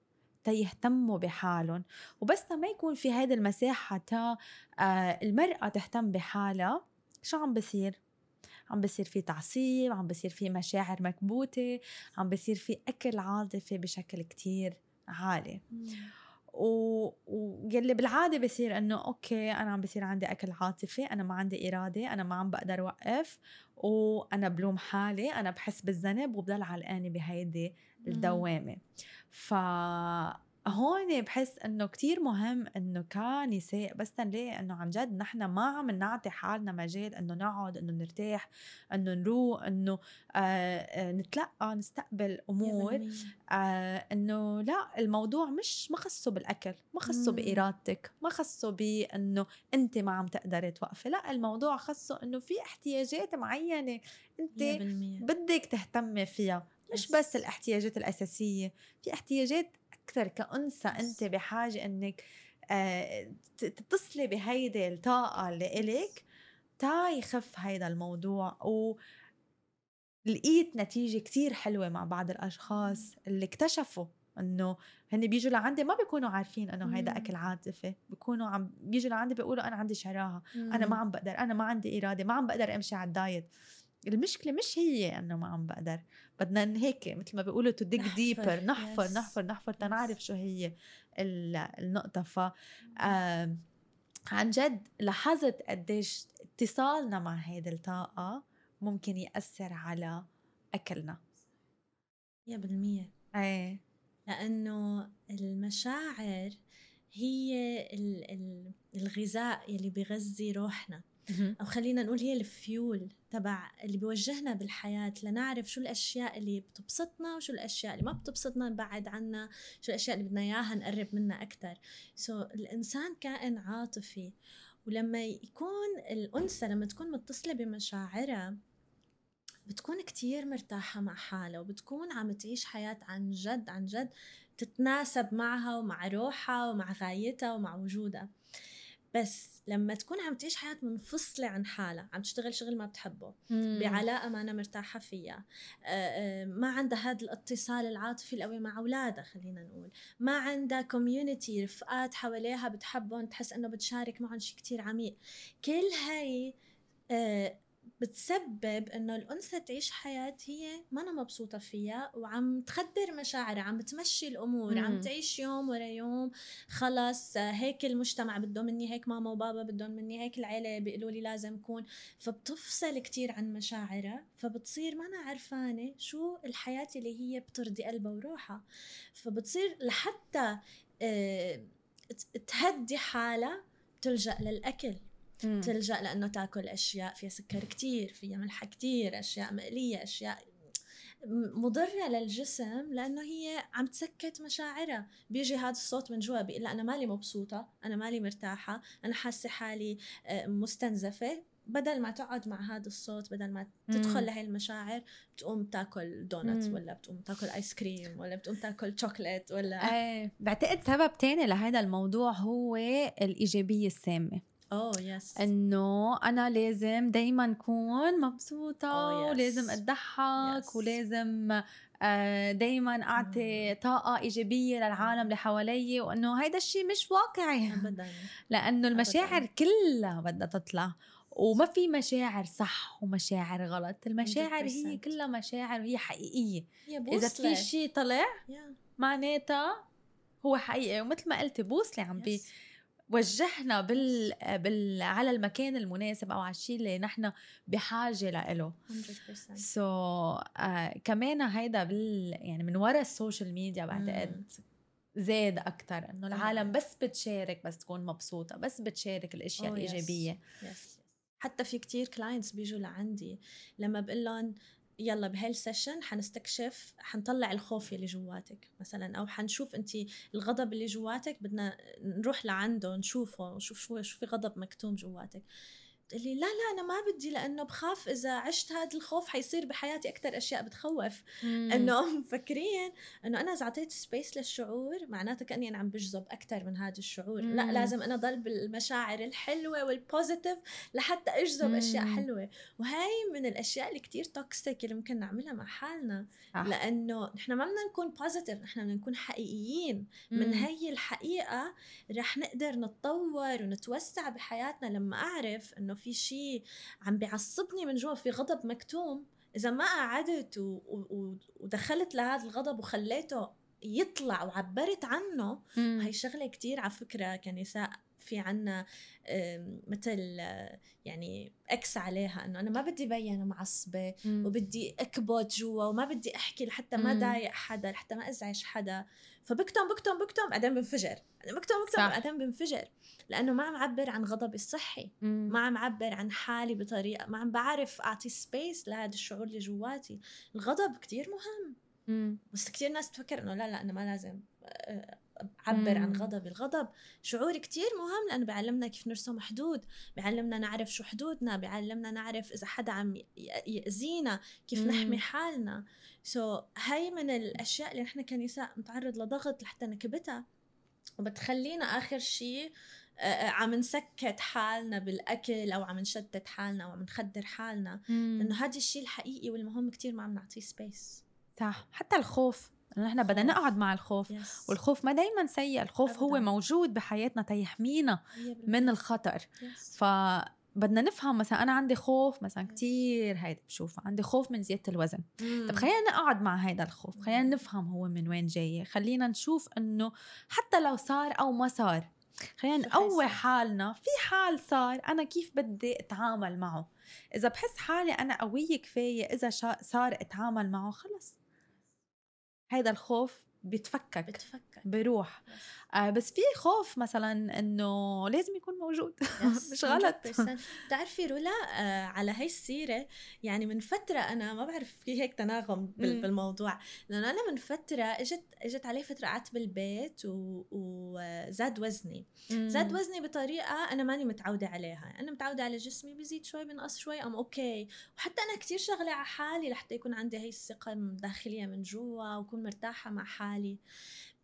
[SPEAKER 1] تيهتموا بحالهم. وبس ما يكون في هيدي المساحة تا آه المرأة تهتم بحالها شو عم بصير؟ عم بصير في تعصيب عم بصير في مشاعر مكبوتة عم بصير في أكل عاطفي بشكل كتير عالي. و... ويلي بالعادة بصير إنه أوكي أنا عم بصير عندي أكل عاطفي أنا ما عندي إرادة أنا ما عم بقدر أوقف وأنا بلوم حالي أنا بحس بالذنب وبضل علقانة بهيدي الدوامة. ف هون بحس إنه كتير مهم إنه كنساء بس تنلاقي إنه عن جد نحن ما عم نعطي حالنا مجال إنه نقعد إنه نرتاح إنه نروق إنه آه, آه، نتلقى نستقبل أمور آه إنه لا الموضوع مش ما خصه بالأكل ما خصه بإرادتك ما خصه بإنه أنت ما عم تقدري توقفي لا الموضوع خصه إنه في احتياجات معينة أنت بدك تهتمي فيها. مش بس. الاحتياجات الأساسية في احتياجات أكثر كأنثى أنت بحاجة إنك آه، تتصلي بهيدي الطاقة اللي إلك تا يخف هيدا الموضوع و لقيت نتيجة كتير حلوة مع بعض الأشخاص اللي اكتشفوا إنه هن بيجوا لعندي ما بيكونوا عارفين إنه هيدا أكل عاطفي بيكونوا عم بيجوا لعندي بيقولوا أنا عندي شراهة أنا ما عم بقدر أنا ما عندي إرادة ما عم بقدر أمشي على ال diet. المشكلة مش هي إنه ما عم بقدر بدنا هيك مثل ما بيقولوا to dig deeper نحفر yes. نحفر نحفر تنعرف شو هي النقطة. ف عن جد لاحظت قديش اتصالنا مع هيدي الطاقة ممكن يأثر على أكلنا.
[SPEAKER 2] Yeah بالمية.
[SPEAKER 1] إيه.
[SPEAKER 2] لأنه المشاعر هي الغذاء يلي بيغذي روحنا. أو خلينا نقول هي الفيول تبع اللي بيوجهنا بالحياة لنعرف شو الأشياء اللي بتبسطنا وشو الأشياء اللي ما بتبسطنا نبعد عنها شو الأشياء اللي بدنا إياها نقرب منها أكثر so so, الإنسان كائن عاطفي ولما يكون الأنثى لما تكون متصلة بمشاعرها بتكون كتير مرتاحة مع حالها وبتكون عم تعيش حياة عن جد عن جد تتناسب معها ومع روحها ومع غايتها ومع وجودها. بس لما تكون عم تعيش حياة منفصلة عن حالها عم تشتغل شغل ما بتحبه مم. بعلاقة ما أنا مرتاحة فيها ما عندها هذا الاتصال العاطفي القوي مع أولادها خلينا نقول ما عندها كوميونتي رفقات حواليها بتحبهم تحس أنه بتشارك معهم شيء كتير عميق كل هاي بتسبب إنه الأنثى تعيش حياة هي ما أنا مبسوطة فيها وعم تخدر مشاعرها عم بتمشي الأمور مم. عم تعيش يوم ورا يوم خلص هيك المجتمع بده مني هيك ماما وبابا بدهم مني هيك العيلة بيقولوا لي لازم كون. فبتفصل كتير عن مشاعرها فبتصير ما أنا عرفانة شو الحياة اللي هي بترضي قلبها وروحها. فبتصير لحتى آه، تهدي حالها بتلجأ للأكل.
[SPEAKER 1] مم.
[SPEAKER 2] تلجأ لأنه تاكل أشياء فيها سكر كتير فيها ملح كتير أشياء مقلية أشياء مضرة للجسم لأنه هي عم تسكت مشاعرها بيجي هذا الصوت من جوا بيقول أنا مالي مبسوطة أنا مالي مرتاحة أنا حاسة حالي آه، مستنزفة بدل ما تقعد مع هذا الصوت بدل ما تدخل
[SPEAKER 1] مم.
[SPEAKER 2] لهي المشاعر بتقوم تاكل donuts
[SPEAKER 1] مم.
[SPEAKER 2] ولا بتقوم تاكل ice cream ولا بتقوم تاكل شوكليت ولا
[SPEAKER 1] إيه بعتقد سبب تاني لهذا الموضوع هو الإيجابية السامة
[SPEAKER 2] اوه يس
[SPEAKER 1] إنه أنا لازم دايما أكون مبسوطة
[SPEAKER 2] Oh, yes.
[SPEAKER 1] ولازم أضحك
[SPEAKER 2] Yes.
[SPEAKER 1] ولازم دائما أعطي طاقة إيجابية للعالم اللي حوالي وإنه هيدا الشيء مش واقعي
[SPEAKER 2] ابدا
[SPEAKER 1] لأنه المشاعر
[SPEAKER 2] أبداً.
[SPEAKER 1] كلها بدها تطلع وما في مشاعر صح ومشاعر غلط المشاعر هي
[SPEAKER 2] 100%.
[SPEAKER 1] كلها مشاعر وهي حقيقية
[SPEAKER 2] هي
[SPEAKER 1] إذا في. شيء طلع
[SPEAKER 2] Yeah.
[SPEAKER 1] معناتها هو حقيقي ومثل ما قلتي بوصلة عم بي
[SPEAKER 2] Yes.
[SPEAKER 1] وجهنا بال... بال على المكان المناسب أو على الشيء اللي نحن بحاجة له.
[SPEAKER 2] 100%
[SPEAKER 1] so, uh, كمان هيدا بال يعني من وراء ال social media بعتقد زاد أكثر إنه العالم بس بتشارك بس تكون مبسوطة بس بتشارك الأشياء
[SPEAKER 2] Oh, yes.
[SPEAKER 1] الإيجابية.
[SPEAKER 2] yes حتى في كتير clients بيجوا لعندي لما بقول لهم يلا بهال session حنستكشف حنطلع الخوف اللي جواتك مثلا أو حنشوف أنت الغضب اللي جواتك بدنا نروح لعنده نشوفه نشوف شو في غضب مكتوم جواتك. بتقلي لا لا أنا ما بدي لأنه بخاف إذا عشت هذا الخوف حيصير بحياتي أكثر أشياء بتخوف إنه مفكرين إنه أنا إذا أعطيت space للشعور معناته كأني أنا عم بجذب أكثر من هذا الشعور
[SPEAKER 1] مم.
[SPEAKER 2] لا لازم أنا ضل بالمشاعر الحلوة وال positive لحتى أجذب
[SPEAKER 1] أشياء.
[SPEAKER 2] حلوة وهي من الأشياء اللي كتير toxic اللي ممكن نعملها مع حالنا
[SPEAKER 1] صح.
[SPEAKER 2] لأنه نحن ما بدنا نكون positive نحن بدنا نكون حقيقيين من
[SPEAKER 1] مم.
[SPEAKER 2] هي الحقيقة رح نقدر نتطور ونتوسع بحياتنا لما أعرف إنه في شيء عم بيعصبني من جوا في غضب مكتوم إذا ما قعدت و- و- و- ودخلت لهذا الغضب وخليته يطلع وعبرت عنه
[SPEAKER 1] مم.
[SPEAKER 2] هي شغلة كتير على فكرة كنساء في عنا مثل يعني X عليها إنه أنا ما بدي بين
[SPEAKER 1] معصبة.
[SPEAKER 2] وبدي أكبت جوا وما بدي أحكي لحتى ما. ضايق حدا لحتى ما أزعج حدا فبكتم بكتم بكتم بعدين بنفجر بكتم بكتم
[SPEAKER 1] صح.
[SPEAKER 2] بعدين بنفجر لأنه ما عم عبر عن غضبي الصحي
[SPEAKER 1] مم.
[SPEAKER 2] ما عم عبر عن حالي بطريقة ما عم بعرف أعطي space لهذا الشعور اللي جواتي الغضب كتير مهم
[SPEAKER 1] مم.
[SPEAKER 2] بس كتير ناس تفكر إنه لا لا أنا ما لازم آه، أعبر عن. غضبي الغضب شعور كتير مهم لأنه بيعلمنا كيف نرسم حدود بيعلمنا نعرف شو حدودنا بيعلمنا نعرف إذا حدا عم يأذينا كيف
[SPEAKER 1] مم.
[SPEAKER 2] نحمي حالنا. so, هاي من الأشياء اللي نحن كنساء نتعرض لضغط لحتى نكبتها. وبتخلينا آخر شيء عم نسكت حالنا بالأكل أو عم نشتت حالنا أو عم نخدر حالنا. لأنه هذا الشيء الحقيقي والمهم كتير ما عم نعطيه space
[SPEAKER 1] صح. حتى الخوف. نحن بدنا. نقعد مع الخوف
[SPEAKER 2] يس
[SPEAKER 1] والخوف ما دايما سيء الخوف هو
[SPEAKER 2] أبداً.
[SPEAKER 1] موجود بحياتنا تيحمينا من الخطر. فبدنا نفهم مثلا أنا عندي خوف مثلا كتير هيدا بشوفه عندي خوف من زيادة الوزن. طب خلينا نقعد مع هيدا الخوف خلينا
[SPEAKER 2] مم.
[SPEAKER 1] نفهم هو من وين جاي. خلينا نشوف إنه حتى لو صار أو ما صار خلينا نقوي؟ حالنا. في حال صار أنا كيف بدي أتعامل معه؟ إذا بحس حالي أنا قوية كفاية إذا صار أتعامل معه خلص. هيدا الخوف بيتفكك
[SPEAKER 2] بتفكر
[SPEAKER 1] بروح. آه بس في خوف مثلا إنه لازم يكون موجود. مش غلط.
[SPEAKER 2] 100%. بتعرفي رولا آه على هاي السيرة يعني من فترة أنا ما بعرف في هيك تناغم بال-
[SPEAKER 1] مم.
[SPEAKER 2] بالموضوع. لأنه أنا من فترة إجت إجت علي فترة قعدت بالبيت و- وزاد وزني. زاد وزني بطريقة أنا ماني متعودة عليها. أنا متعودة على جسمي بزيد شوي بنقص شوي أم أوكي وحتى أنا كتير شغلة على حالي لحتى يكون عندي هاي الثقة الداخلية من جوا وأكون مرتاحة مع حالي.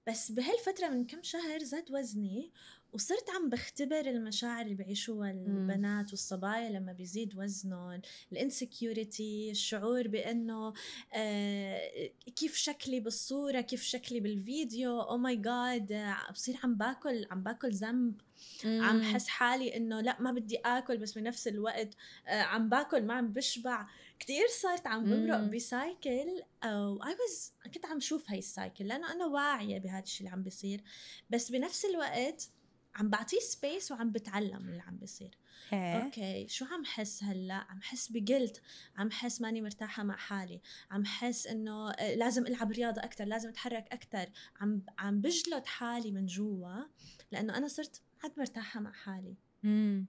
[SPEAKER 2] بس بهالفترة من كم شهر زاد وزني وصرت عم بختبر المشاعر اللي بيعيشوها البنات والصبايا لما بيزيد وزنهم ال insecurity الشعور بأنه آه كيف شكلي بالصورة كيف شكلي بالفيديو oh my God بصير عم باكل عم باكل ذنب. عم حس حالي إنه لا ما بدي آكل بس بنفس الوقت آه عم باكل ما عم بشبع. كتير صرت عم بمرق.
[SPEAKER 1] ب
[SPEAKER 2] cycle أو I was كنت عم شوف هاي ال cycle لأنه أنا واعية بهذا الشيء اللي عم بيصير بس بنفس الوقت عم بعطيه space وعم بتعلم من اللي عم بيصير.
[SPEAKER 1] okay
[SPEAKER 2] okay شو عم حس هلأ؟ عم حس بجلد عم حس ماني مرتاحة مع حالي عم حس إنه آه، لازم ألعب رياضة أكثر لازم أتحرك أكثر عم عم بجلد حالي من جوا لأنه أنا صرت حد مرتاحة مع حالي.
[SPEAKER 1] مم.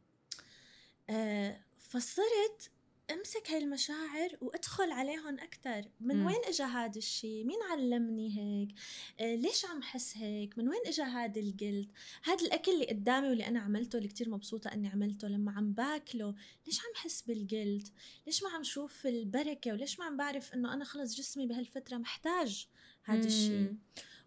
[SPEAKER 2] آه فصرت امسك هاي المشاعر وادخل عليهم أكثر من
[SPEAKER 1] مم.
[SPEAKER 2] وين اجى هذا الشيء مين علمني هيك؟ آه ليش عم حس هيك؟ من وين اجى هذا الجلد هذا الأكل اللي قدامي واللي أنا عملته اللي كتير مبسوطة إني عملته لما عم باكله ليش عم حس بالجلد ليش ما عم شوف البركة؟ وليش ما عم بعرف إنه أنا خلص جسمي بهالفترة محتاج هذا الشيء.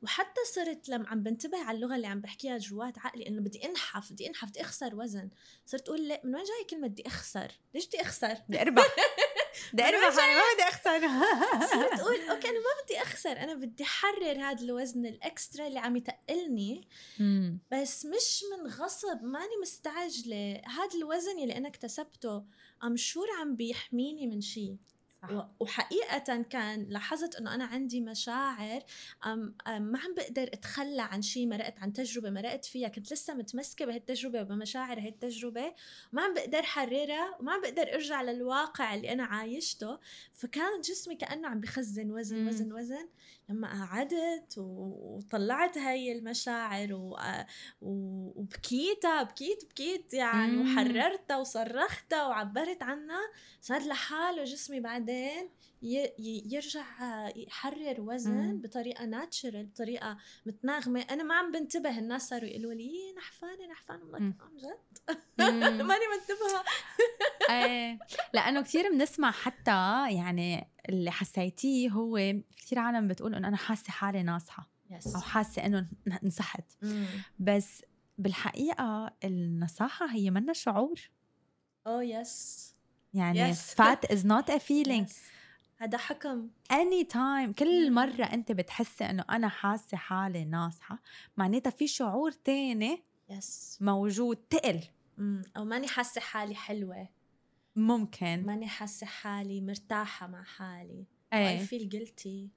[SPEAKER 2] وحتى صرت لما عم بنتبه على اللغة اللي عم بحكيها جوات عقلي إنه بدي انحف بدي انحف بدي أخسر وزن. صرت أقول لا من وين جاي كلمة بدي أخسر؟ ليش بدي أخسر؟
[SPEAKER 1] بدي أربح. بدي أربح أنا ما بدي أخسر.
[SPEAKER 2] صرت أقول okay أنا ما بدي أخسر أنا بدي أحرر هذا الوزن ال extra اللي عم يتقلني. بس مش من غصب ماني مستعجلة. هذا الوزن اللي أنا اكتسبته I'm sure عم بيحميني من شيء وحقيقة كان لاحظت إنه أنا عندي مشاعر أم أم ما عم بقدر أتخلى عن شيء مرقت عن تجربة مرقت فيها كنت لسه متمسكة بهالتجربة وبمشاعر هاي التجربة وما عم بقدر حررها وما عم بقدر أرجع للواقع اللي أنا عايشته فكان جسمي كأنه عم بخزن وزن
[SPEAKER 1] مم.
[SPEAKER 2] وزن وزن لما قعدت وطلعت هاي المشاعر. و- وبكيتها بكيت بكيت يعني
[SPEAKER 1] مم.
[SPEAKER 2] وحررتها وصرختها وعبرت عنها صار لحاله جسمي بعدين ي... يرجع يحرر وزن. بطريقة ناتشرال بطريقة متناغمة. أنا ما عم بنتبه الناس صاروا يقولوا لي "إيه، نحفانه نحفانه. والله عن جد. ماني منتبهة.
[SPEAKER 1] إيه. لأنه كثير بنسمع حتى يعني اللي حسيتيه هو كثير عالم بتقول إنه أنا حاسة حالي
[SPEAKER 2] ناصحة
[SPEAKER 1] أو حاسة إنه نصحت. بس بالحقيقة النصاحة هي منا شعور.
[SPEAKER 2] اوه يس
[SPEAKER 1] يعني
[SPEAKER 2] Yes.
[SPEAKER 1] fat is not a feeling.
[SPEAKER 2] هذا حكم.
[SPEAKER 1] Any time كل
[SPEAKER 2] مم.
[SPEAKER 1] مرة أنت بتحسي إنه أنا حاسة حالي ناصحة معناتها في شعور تاني
[SPEAKER 2] يس
[SPEAKER 1] موجود تقل.
[SPEAKER 2] أو ماني حاسة حالي حلوة.
[SPEAKER 1] ممكن.
[SPEAKER 2] ماني حاسة حالي مرتاحة مع حالي.
[SPEAKER 1] إيه.
[SPEAKER 2] feel guilty.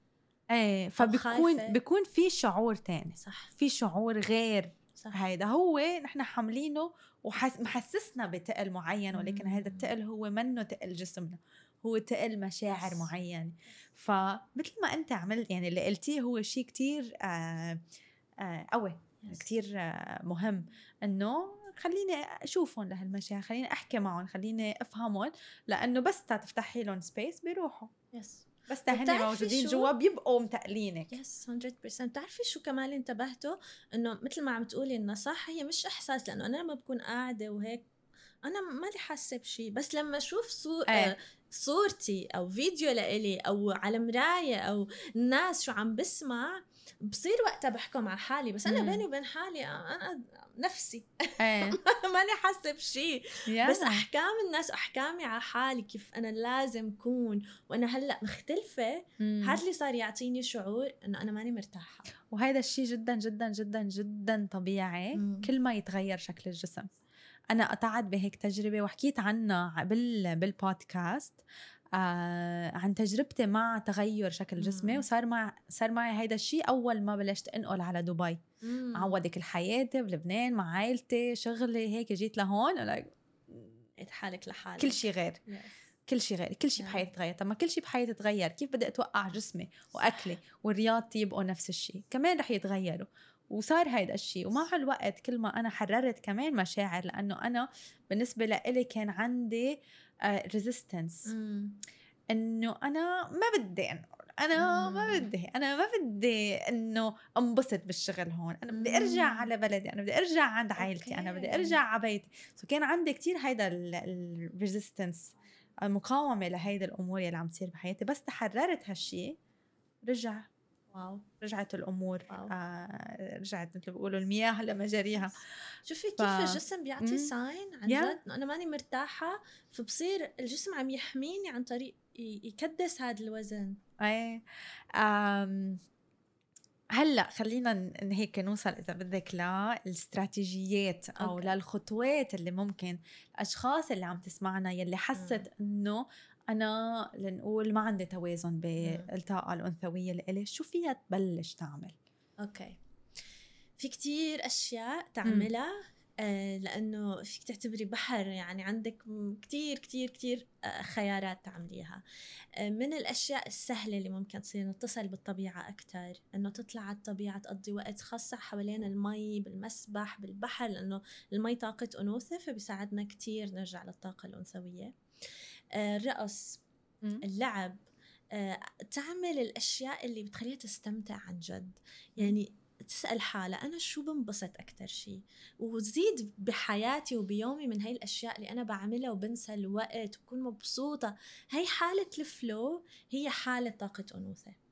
[SPEAKER 1] إيه. فبكون
[SPEAKER 2] خايفة.
[SPEAKER 1] بكون في شعور تاني.
[SPEAKER 2] صح.
[SPEAKER 1] في شعور غير.
[SPEAKER 2] صح.
[SPEAKER 1] هيدا هو نحن حاملينه وحس محسسنا بتقل معين ولكن. هذا التقل هو منه تقل جسمنا هو تقل مشاعر
[SPEAKER 2] Yes.
[SPEAKER 1] معين فمثل ما أنت عملت يعني اللي قلتيه هو شيء كتير آه آه قوي. كتير آه مهم إنه خليني أشوفهم لهالمشاعر خليني أحكي معهم خليني أفهمهم لأنه بس تفتحي لهم space بيروحوا
[SPEAKER 2] yes
[SPEAKER 1] بس
[SPEAKER 2] وبتعرفي
[SPEAKER 1] موجودين؟ جوا بيبقوا متقلينك
[SPEAKER 2] يس 100% بتعرفي شو كمان انتبهته إنه مثل ما عم تقولي النصاحه هي مش إحساس لأنه أنا لما بكون قاعدة وهيك أنا مالي حاسة بشيء بس لما أشوف صور
[SPEAKER 1] إيه.
[SPEAKER 2] آه صورتي أو فيديو لإلي أو على مراية أو الناس شو عم بسمع بصير وقتها بحكم على حالي بس
[SPEAKER 1] أنا.
[SPEAKER 2] بيني وبين حالي أنا نفسي.
[SPEAKER 1] إيه.
[SPEAKER 2] ماني حاسة بشيء. بس أحكام الناس واحكامي على حالي كيف أنا لازم كون. وأنا هلأ
[SPEAKER 1] مختلفة.
[SPEAKER 2] هذا اللي صار يعطيني شعور إنه أنا ماني مرتاحة.
[SPEAKER 1] وهذا الشيء جدا جدا جدا جدا طبيعي.
[SPEAKER 2] مم.
[SPEAKER 1] كل ما يتغير شكل الجسم. أنا قطعت بهيك تجربة وحكيت عنها بال بالبودكاست. آه عن تجربتي مع تغير شكل جسمي. وصار مع صار معي هيدا الشيء أول ما بلشت أنقل على دبي. عوض كل حياتي بلبنان مع عائلتي شغلي هيك جيت لهون
[SPEAKER 2] لقيت حالك لحالك.
[SPEAKER 1] كل شيء غير.
[SPEAKER 2] Yes.
[SPEAKER 1] كل شيء غير كل شيء. بحياتي تغير طب ما كل شيء بحياتي تغير كيف بدي أتوقع جسمي وأكلي ورياضتي يبقوا نفس الشيء كمان رح يتغيروا. وصار هيدا الشيء ومع الوقت كل ما أنا حررت كمان مشاعر لأنه أنا بالنسبة لإلي كان عندي ريزيستنس
[SPEAKER 2] مم.
[SPEAKER 1] إنه أنا ما بدي أنقل أنا ما. بدي أنا ما بدي إنه أنبسط بالشغل هون أنا بدي. أرجع على بلدي أنا بدي أرجع عند عائلتي أنا بدي. أرجع على بيتي so كان عندي كتير هيدا ال resistance المقاومة لهيدا الأمور اللي عم تصير بحياتي بس تحررت هالشيء رجع
[SPEAKER 2] wow
[SPEAKER 1] رجعت الأمور
[SPEAKER 2] wow.
[SPEAKER 1] آه رجعت مثل بيقولوا المياه لمجاريها
[SPEAKER 2] شوفي
[SPEAKER 1] ف-
[SPEAKER 2] كيف الجسم بيعطي
[SPEAKER 1] مم.
[SPEAKER 2] sign عن. جد إنه أنا ماني مرتاحة فبصير الجسم عم يحميني عن طريق يكدس هذا الوزن
[SPEAKER 1] إيه آم، هلأ خلينا هيك نوصل إذا بدك للاستراتيجيات أو
[SPEAKER 2] okay.
[SPEAKER 1] للخطوات اللي ممكن الأشخاص اللي عم تسمعنا يلي حست إنه أنا لنقول ما عندي توازن بالطاقه الأنثوية اللي إلي شو فيها تبلش تعمل؟
[SPEAKER 2] أوكي. في كتير أشياء تعملها آه، لأنه فيك تعتبري بحر يعني عندك كتير كتير كتير آه، خيارات تعمليها. آه، من الأشياء السهلة اللي ممكن تصير نتصل بالطبيعة أكتر إنه تطلع على الطبيعة تقضي وقت خاصة حوالين المي بالمسبح بالبحر لأنه المي طاقة أنوثة فبيساعدنا كتير نرجع للطاقة الأنثوية. الرقص اللعب تعمل الأشياء اللي بتخليها تستمتع عن جد. يعني تسأل حالها أنا شو بنبسط أكتر شيء وتزيد بحياتي وبيومي من هاي الأشياء اللي أنا بعملها وبنسى الوقت وبكون مبسوطة. هاي حالة الفلو هي حالة طاقة أنوثة.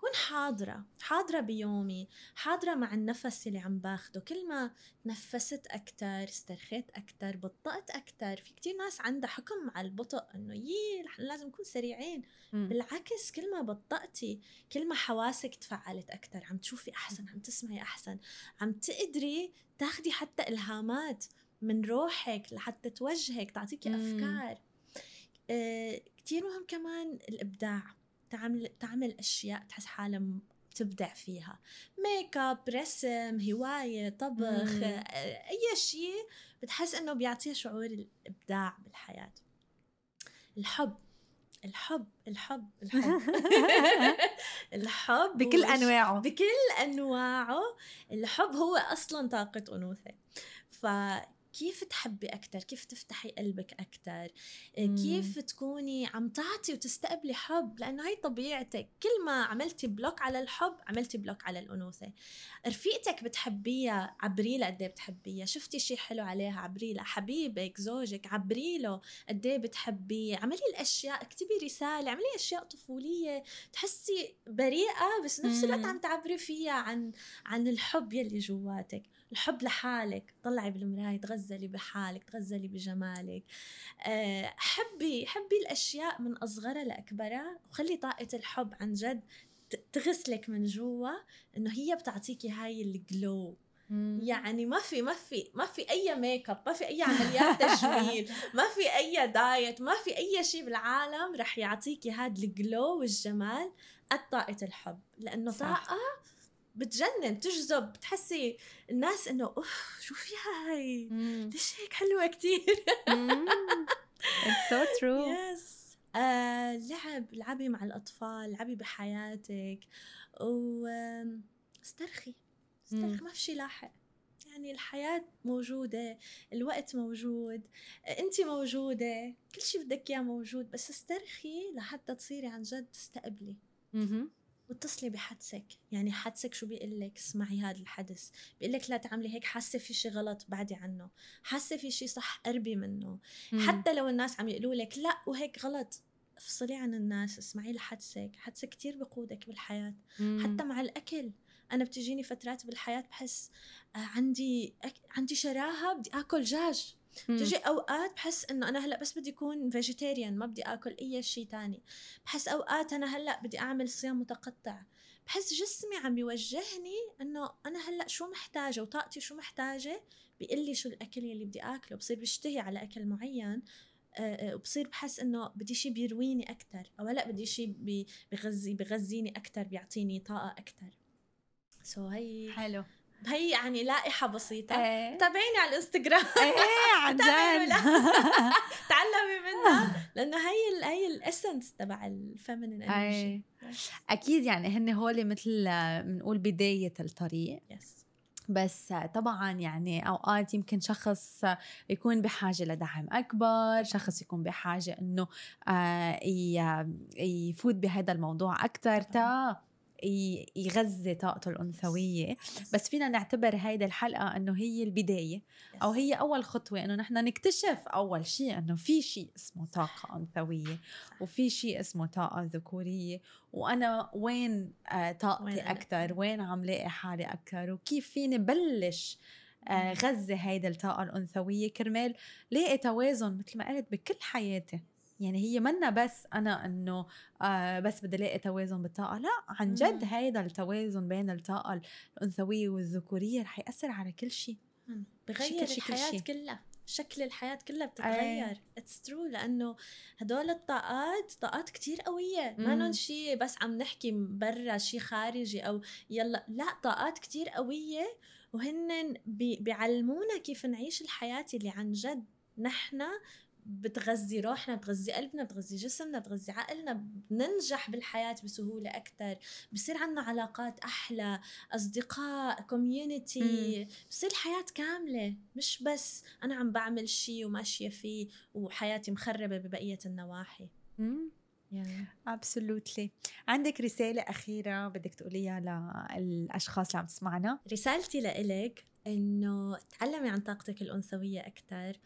[SPEAKER 2] كون حاضرة حاضرة بيومي حاضرة مع النفس اللي عم باخده. كل ما تنفست أكتر استرخيت أكتر بطأت أكتر في كتير ناس عندها حكم على البطء إنه يي لازم نكون سريعين. مم. بالعكس كل ما بطأتي كل ما حواسك تفعلت أكتر. عم تشوفي أحسن عم تسمعي أحسن عم تقدري تاخدي حتى إلهامات من روحك لحتى توجهك تعطيكي أفكار. آه كتير مهم كمان الإبداع. تعمل تعمل أشياء تحس حالها تبدع فيها. ميك اب رسم هواية طبخ مم. أي شيء بتحس إنه بيعطيها شعور الإبداع بالحياة. الحب. الحب الحب الحب. الحب
[SPEAKER 1] بكل أنواعه.
[SPEAKER 2] بكل أنواعه. الحب هو أصلا طاقة أنوثة. ف كيف تحبي أكتر؟ كيف تفتحي قلبك أكتر؟ كيف تكوني عم تعطي وتستقبلي حب؟ لأنه هاي طبيعتك. كل ما عملتي block على الحب عملتي block على الأنوثة. رفيقتك بتحبيها عبريلها قد إيه بتحبيها؟ شفتي شيء حلو عليها؟ عبريلها حبيبك زوجك عبريله قد إيه بتحبيه؟ اعملي الأشياء اكتبي رسالة اعملي أشياء طفولية تحسي بريئة بس نفس الوقت عم تعبري فيها عن عن الحب يلي جواتك. الحب لحالك طلعي بالمراية تغزلي بحالك تغزلي بجمالك. آه، حبي حبي الأشياء من أصغرها لأكبرها وخلي طاقة الحب عن جد تغسلك من جوا إنه هي بتعطيكي هاي ال glow يعني ما في ما في ما في أي make up ما في أي عمليات تجميل ما في أي diet ما في أي شيء بالعالم رح يعطيكي هذا ال glow والجمال قد طاقة الحب. لأنه طاقة بتجنن تجذب بتحسي الناس إنه أوف شو فيها هاي؟ ليش هيك حلوة كثير
[SPEAKER 1] It's so true.
[SPEAKER 2] Yes. آه لعب لعبي مع الأطفال لعبي بحياتك و استرخي. استرخي ما في شيء لاحق. يعني الحياة موجودة الوقت موجود أنت موجودة كل شيء بدك إياه موجود بس استرخي لحتى تصيري عن جد تستقبلي. واتصلي بحدسك. يعني حدسك شو بيقول لك؟ اسمعي هذا الحدث بيقول لك لا تعملي هيك حاسة في شيء غلط بعدي عنه. حاسة في شيء صح قربي منه. مم. حتى لو الناس عم يقولوا لك لا وهيك غلط افصلي عن الناس اسمعي لحدسك. حدسك كتير بقودك بالحياة. مم. حتى مع الأكل. أنا بتجيني فترات بالحياة بحس آه، عندي أك... عندي شراهة بدي آكل دجاج تجي أوقات بحس إنه أنا هلأ بس بدي اكون فيجيتيريان ما بدي آكل أي شيء تاني. بحس أوقات أنا هلأ بدي أعمل صيام متقطع. بحس جسمي عم يوجهني إنه أنا هلأ شو محتاجة وطاقتي شو محتاجة بيقول لي شو الأكل يلي بدي آكله. بصير بشتهي على أكل معين وبصير بحس إنه بدي شيء بيرويني أكثر أو لا بدي شيء بغذي بغذيني أكثر بيعطيني طاقة أكثر so so هي
[SPEAKER 1] حلو.
[SPEAKER 2] هي يعني لائحة بسيطة. إيه. تابعيني على الإنستغرام.
[SPEAKER 1] إيه عن جد.
[SPEAKER 2] تعلمي منها. لأنه هي هي ال essence تبع ال feminine
[SPEAKER 1] energy أكيد يعني هن هول مثل بنقول بداية الطريق.
[SPEAKER 2] يس
[SPEAKER 1] بس طبعا يعني أوقات يمكن شخص يكون بحاجة لدعم أكبر شخص يكون بحاجة إنه آه، يفوت بهذا الموضوع أكثر تا يغذي طاقته الأنثوية. بس فينا نعتبر هيدا الحلقة أنه هي البداية. أو هي أول خطوة أنه نحن نكتشف أول شيء أنه في شيء اسمه طاقة أنثوية وفي شيء اسمه طاقة ذكورية. وأنا وين آه، طاقتي أكثر وين عم لاقي حالي أكثر وكيف فيني بلش آه، غذي هيدا الطاقة الأنثوية؟ كرمال لاقي توازن مثل ما قلت بكل حياتي. يعني هي منا بس أنا إنه آه بس بدي ألاقي توازن بالطاقة. لا عن جد هيدا التوازن بين الطاقة الأنثوية والذكورية رح يأثر على كل شيء
[SPEAKER 2] بغير الحياة كلها. شكل الحياة كلها بتتغير. it's true لأنه هدول الطاقات طاقات كتير قوية. ما نون شيء بس عم نحكي برا شيء خارجي أو يلا. لا طاقات كتير قوية وهن بيعلمونا كيف نعيش الحياة اللي عن جد نحن بتغذي روحنا بتغذي قلبنا بتغذي جسمنا بتغذي عقلنا بننجح بالحياة بسهولة أكثر بصير عنا علاقات أحلى أصدقاء community بصير الحياة كاملة مش بس أنا عم بعمل شيء وماشية فيه وحياتي مخربة ببقية النواحي.
[SPEAKER 1] ابسولوتلي عندك رسالة أخيرة بدك تقوليها للأشخاص اللي عم تسمعنا؟
[SPEAKER 2] رسالتي لإلك إنه تعلمي عن طاقتك الأنثوية أكثر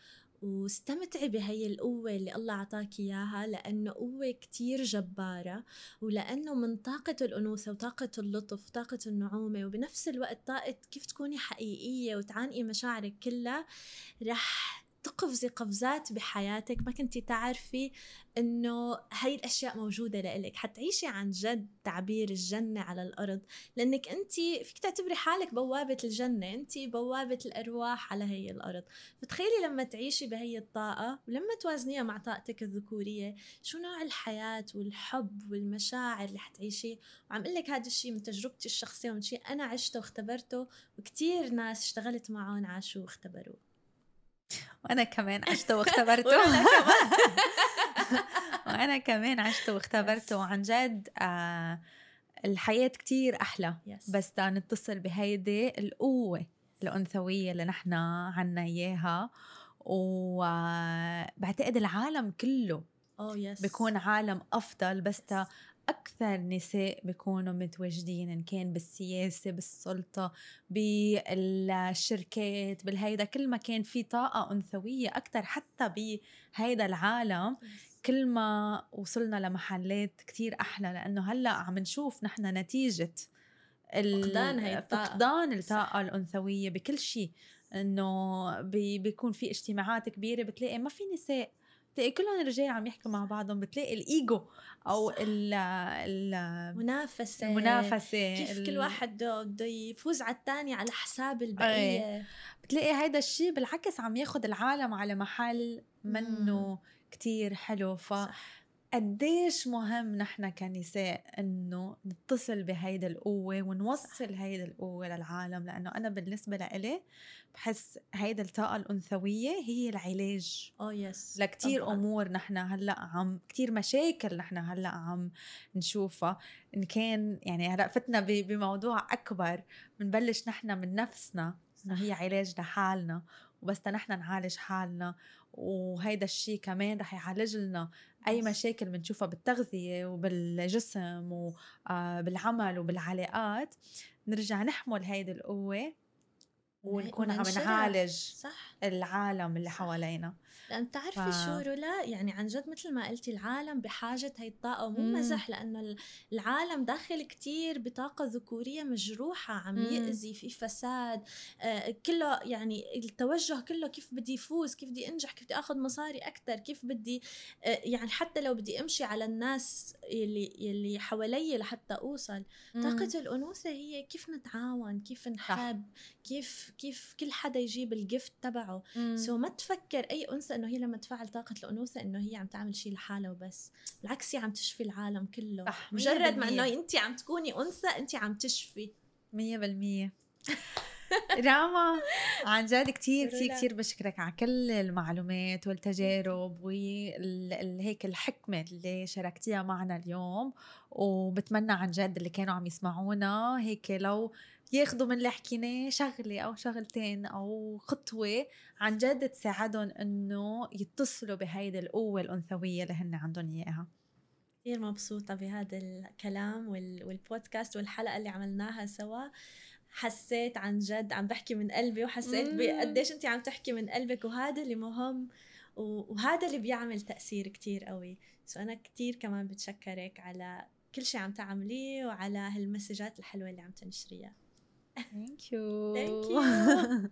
[SPEAKER 2] واستمتعي بهي القوة اللي الله عطاك إياها لأنه قوة كتير جبارة ولأنه من طاقة الأنوثة وطاقة اللطف وطاقة النعومة وبنفس الوقت طاقة كيف تكوني حقيقية وتعانقي مشاعرك كلها رح تقفزي قفزات بحياتك ما كنتي تعرفي إنه هاي الأشياء موجودة لإلك. حتعيشي عن جد تعبير الجنة على الأرض لأنك انت فيك تعتبري حالك بوابة الجنة انت بوابة الأرواح على هي الأرض. فتخيلي لما تعيشي بهي الطاقة ولما توازنيها مع طاقتك الذكورية شو نوع الحياة والحب والمشاعر اللي حتعيشيه وعم أقول لك هذا الشيء من تجربتي الشخصية ومن شيء أنا عشته واختبرته وكثير ناس اشتغلت معهم عاشوا واختبروه.
[SPEAKER 1] وأنا كمان عشته واختبرته وأنا كمان. عشته واختبرته وعن جد آه الحياة كتير أحلى. Yes. بس دا نتصل بهيدي القوة الأنثوية اللي نحن عنا إياها. وبعتقد العالم كله
[SPEAKER 2] oh, yes.
[SPEAKER 1] بيكون عالم أفضل. بس yes. أكثر نساء بيكونوا متواجدين إن كان بالسياسة بالسلطة بالشركات بالهيدا كل ما كان في طاقة أنثوية أكثر حتى بهيدا العالم كل ما وصلنا لمحلات كتير أحلى لأنه هلأ عم نشوف نحن نتيجة
[SPEAKER 2] فقدان هي
[SPEAKER 1] الطاقة. فقدان الطاقة الأنثوية بكل شيء إنه بيكون في اجتماعات كبيرة بتلاقي ما في نساء بتلاقي كلهم رجال عم يحكوا مع بعضهم بتلاقي الإيجو أو ال
[SPEAKER 2] المنافسة
[SPEAKER 1] المنافسة
[SPEAKER 2] كيف ال... كل واحد بده يفوز على الثاني على حساب البقية أي.
[SPEAKER 1] بتلاقي هيدا الشيء بالعكس عم ياخد العالم على محل منه كتير حلو ف صح. قديش مهم نحن كنساء إنه نتصل بهيدا القوة ونوصل هيدا القوة للعالم؟ لأنه أنا بالنسبة لإلي بحس هيدا الطاقة الأنثوية هي العلاج.
[SPEAKER 2] آه يس
[SPEAKER 1] لكتير أمور نحن هلأ عم كتير مشاكل نحن هلأ عم نشوفها. إن كان يعني هلأ فتنا بموضوع أكبر بنبلش نحن من نفسنا إنه هي علاج لحالنا وبس نحن نعالج حالنا. وهيدا الشيء كمان رح يعالج لنا أي مشاكل بنشوفها بالتغذية وبالجسم وبالعمل وبالعلاقات نرجع نحمل هيدي القوة ونكون عم نعالج صح. العالم اللي حوالينا.
[SPEAKER 2] لأن تعرفي ف... شو رولا؟ يعني عن جد مثل ما قلتي العالم بحاجة هي الطاقة ومو مزح لأنه العالم داخل كتير بطاقة ذكورية مجروحة عم يأذي في فساد آه كله يعني التوجه كله كيف بدي فوز كيف بدي أنجح كيف بدي آخذ مصاري أكثر كيف بدي آه يعني حتى لو بدي أمشي على الناس اللي اللي حوالي لحتى أوصل. مم. طاقه الأنوثة هي كيف نتعاون كيف نحب كيف كيف كل حدا يجيب الجفت تبعه. سو so ما تفكر أي أنثى إنه هي لما تفعل طاقة الأنوثة إنه هي عم تعمل شيء لحالها وبس. بالعكس هي عم تشفي العالم كله. صح مجرد ما إنه انت عم تكوني أنثى انت عم تشفي.
[SPEAKER 1] 100% راما عن جد كثير كثير كثير بشكرك على كل المعلومات والتجارب وهيك الحكمة اللي شاركتيها معنا اليوم. وبتمنى عن جد اللي كانوا عم يسمعونا هيك لو ياخذوا من اللي حكيناه شغلة أو شغلتين أو خطوة. عن جد تساعدهم إنه يتصلوا بهيدي القوة الأنثوية اللي هن عندهم إياها.
[SPEAKER 2] كثير مبسوطة بهذا الكلام والبودكاست والحلقة اللي عملناها سوا. حسيت عن جد عم بحكي من قلبي وحسيت بقديش انت عم تحكي من قلبك وهذا اللي مهم وهذا اللي بيعمل تأثير كتير قوي. so أنا كتير كمان بتشكرك على كل شيء عم تعمليه وعلى هالمسجات الحلوة اللي عم تنشريها.
[SPEAKER 1] thank you thank you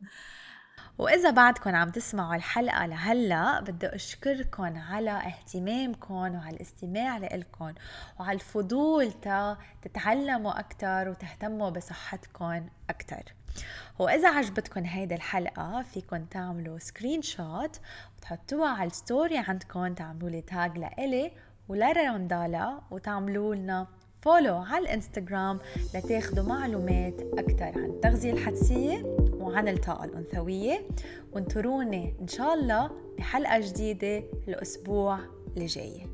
[SPEAKER 1] وإذا بعدكم عم تسمعوا الحلقة لهلأ بدي أشكركم على اهتمامكم وعلى الاستماع لإلكم وعلى الفضول تا تتعلموا أكثر وتهتموا بصحتكم أكثر وإذا عجبتكم هيدي الحلقة فيكن تعملوا screenshot وتحطوها على ال story عندكم تعملوا لي tag لإلي ولرندالا وتعملوا لنا follow على الانستغرام لتاخدوا معلومات أكثر عن التغذية الحدسية وعن الطاقة الأنثوية. وانطروني إن شاء الله بحلقة جديدة الأسبوع اللي جاي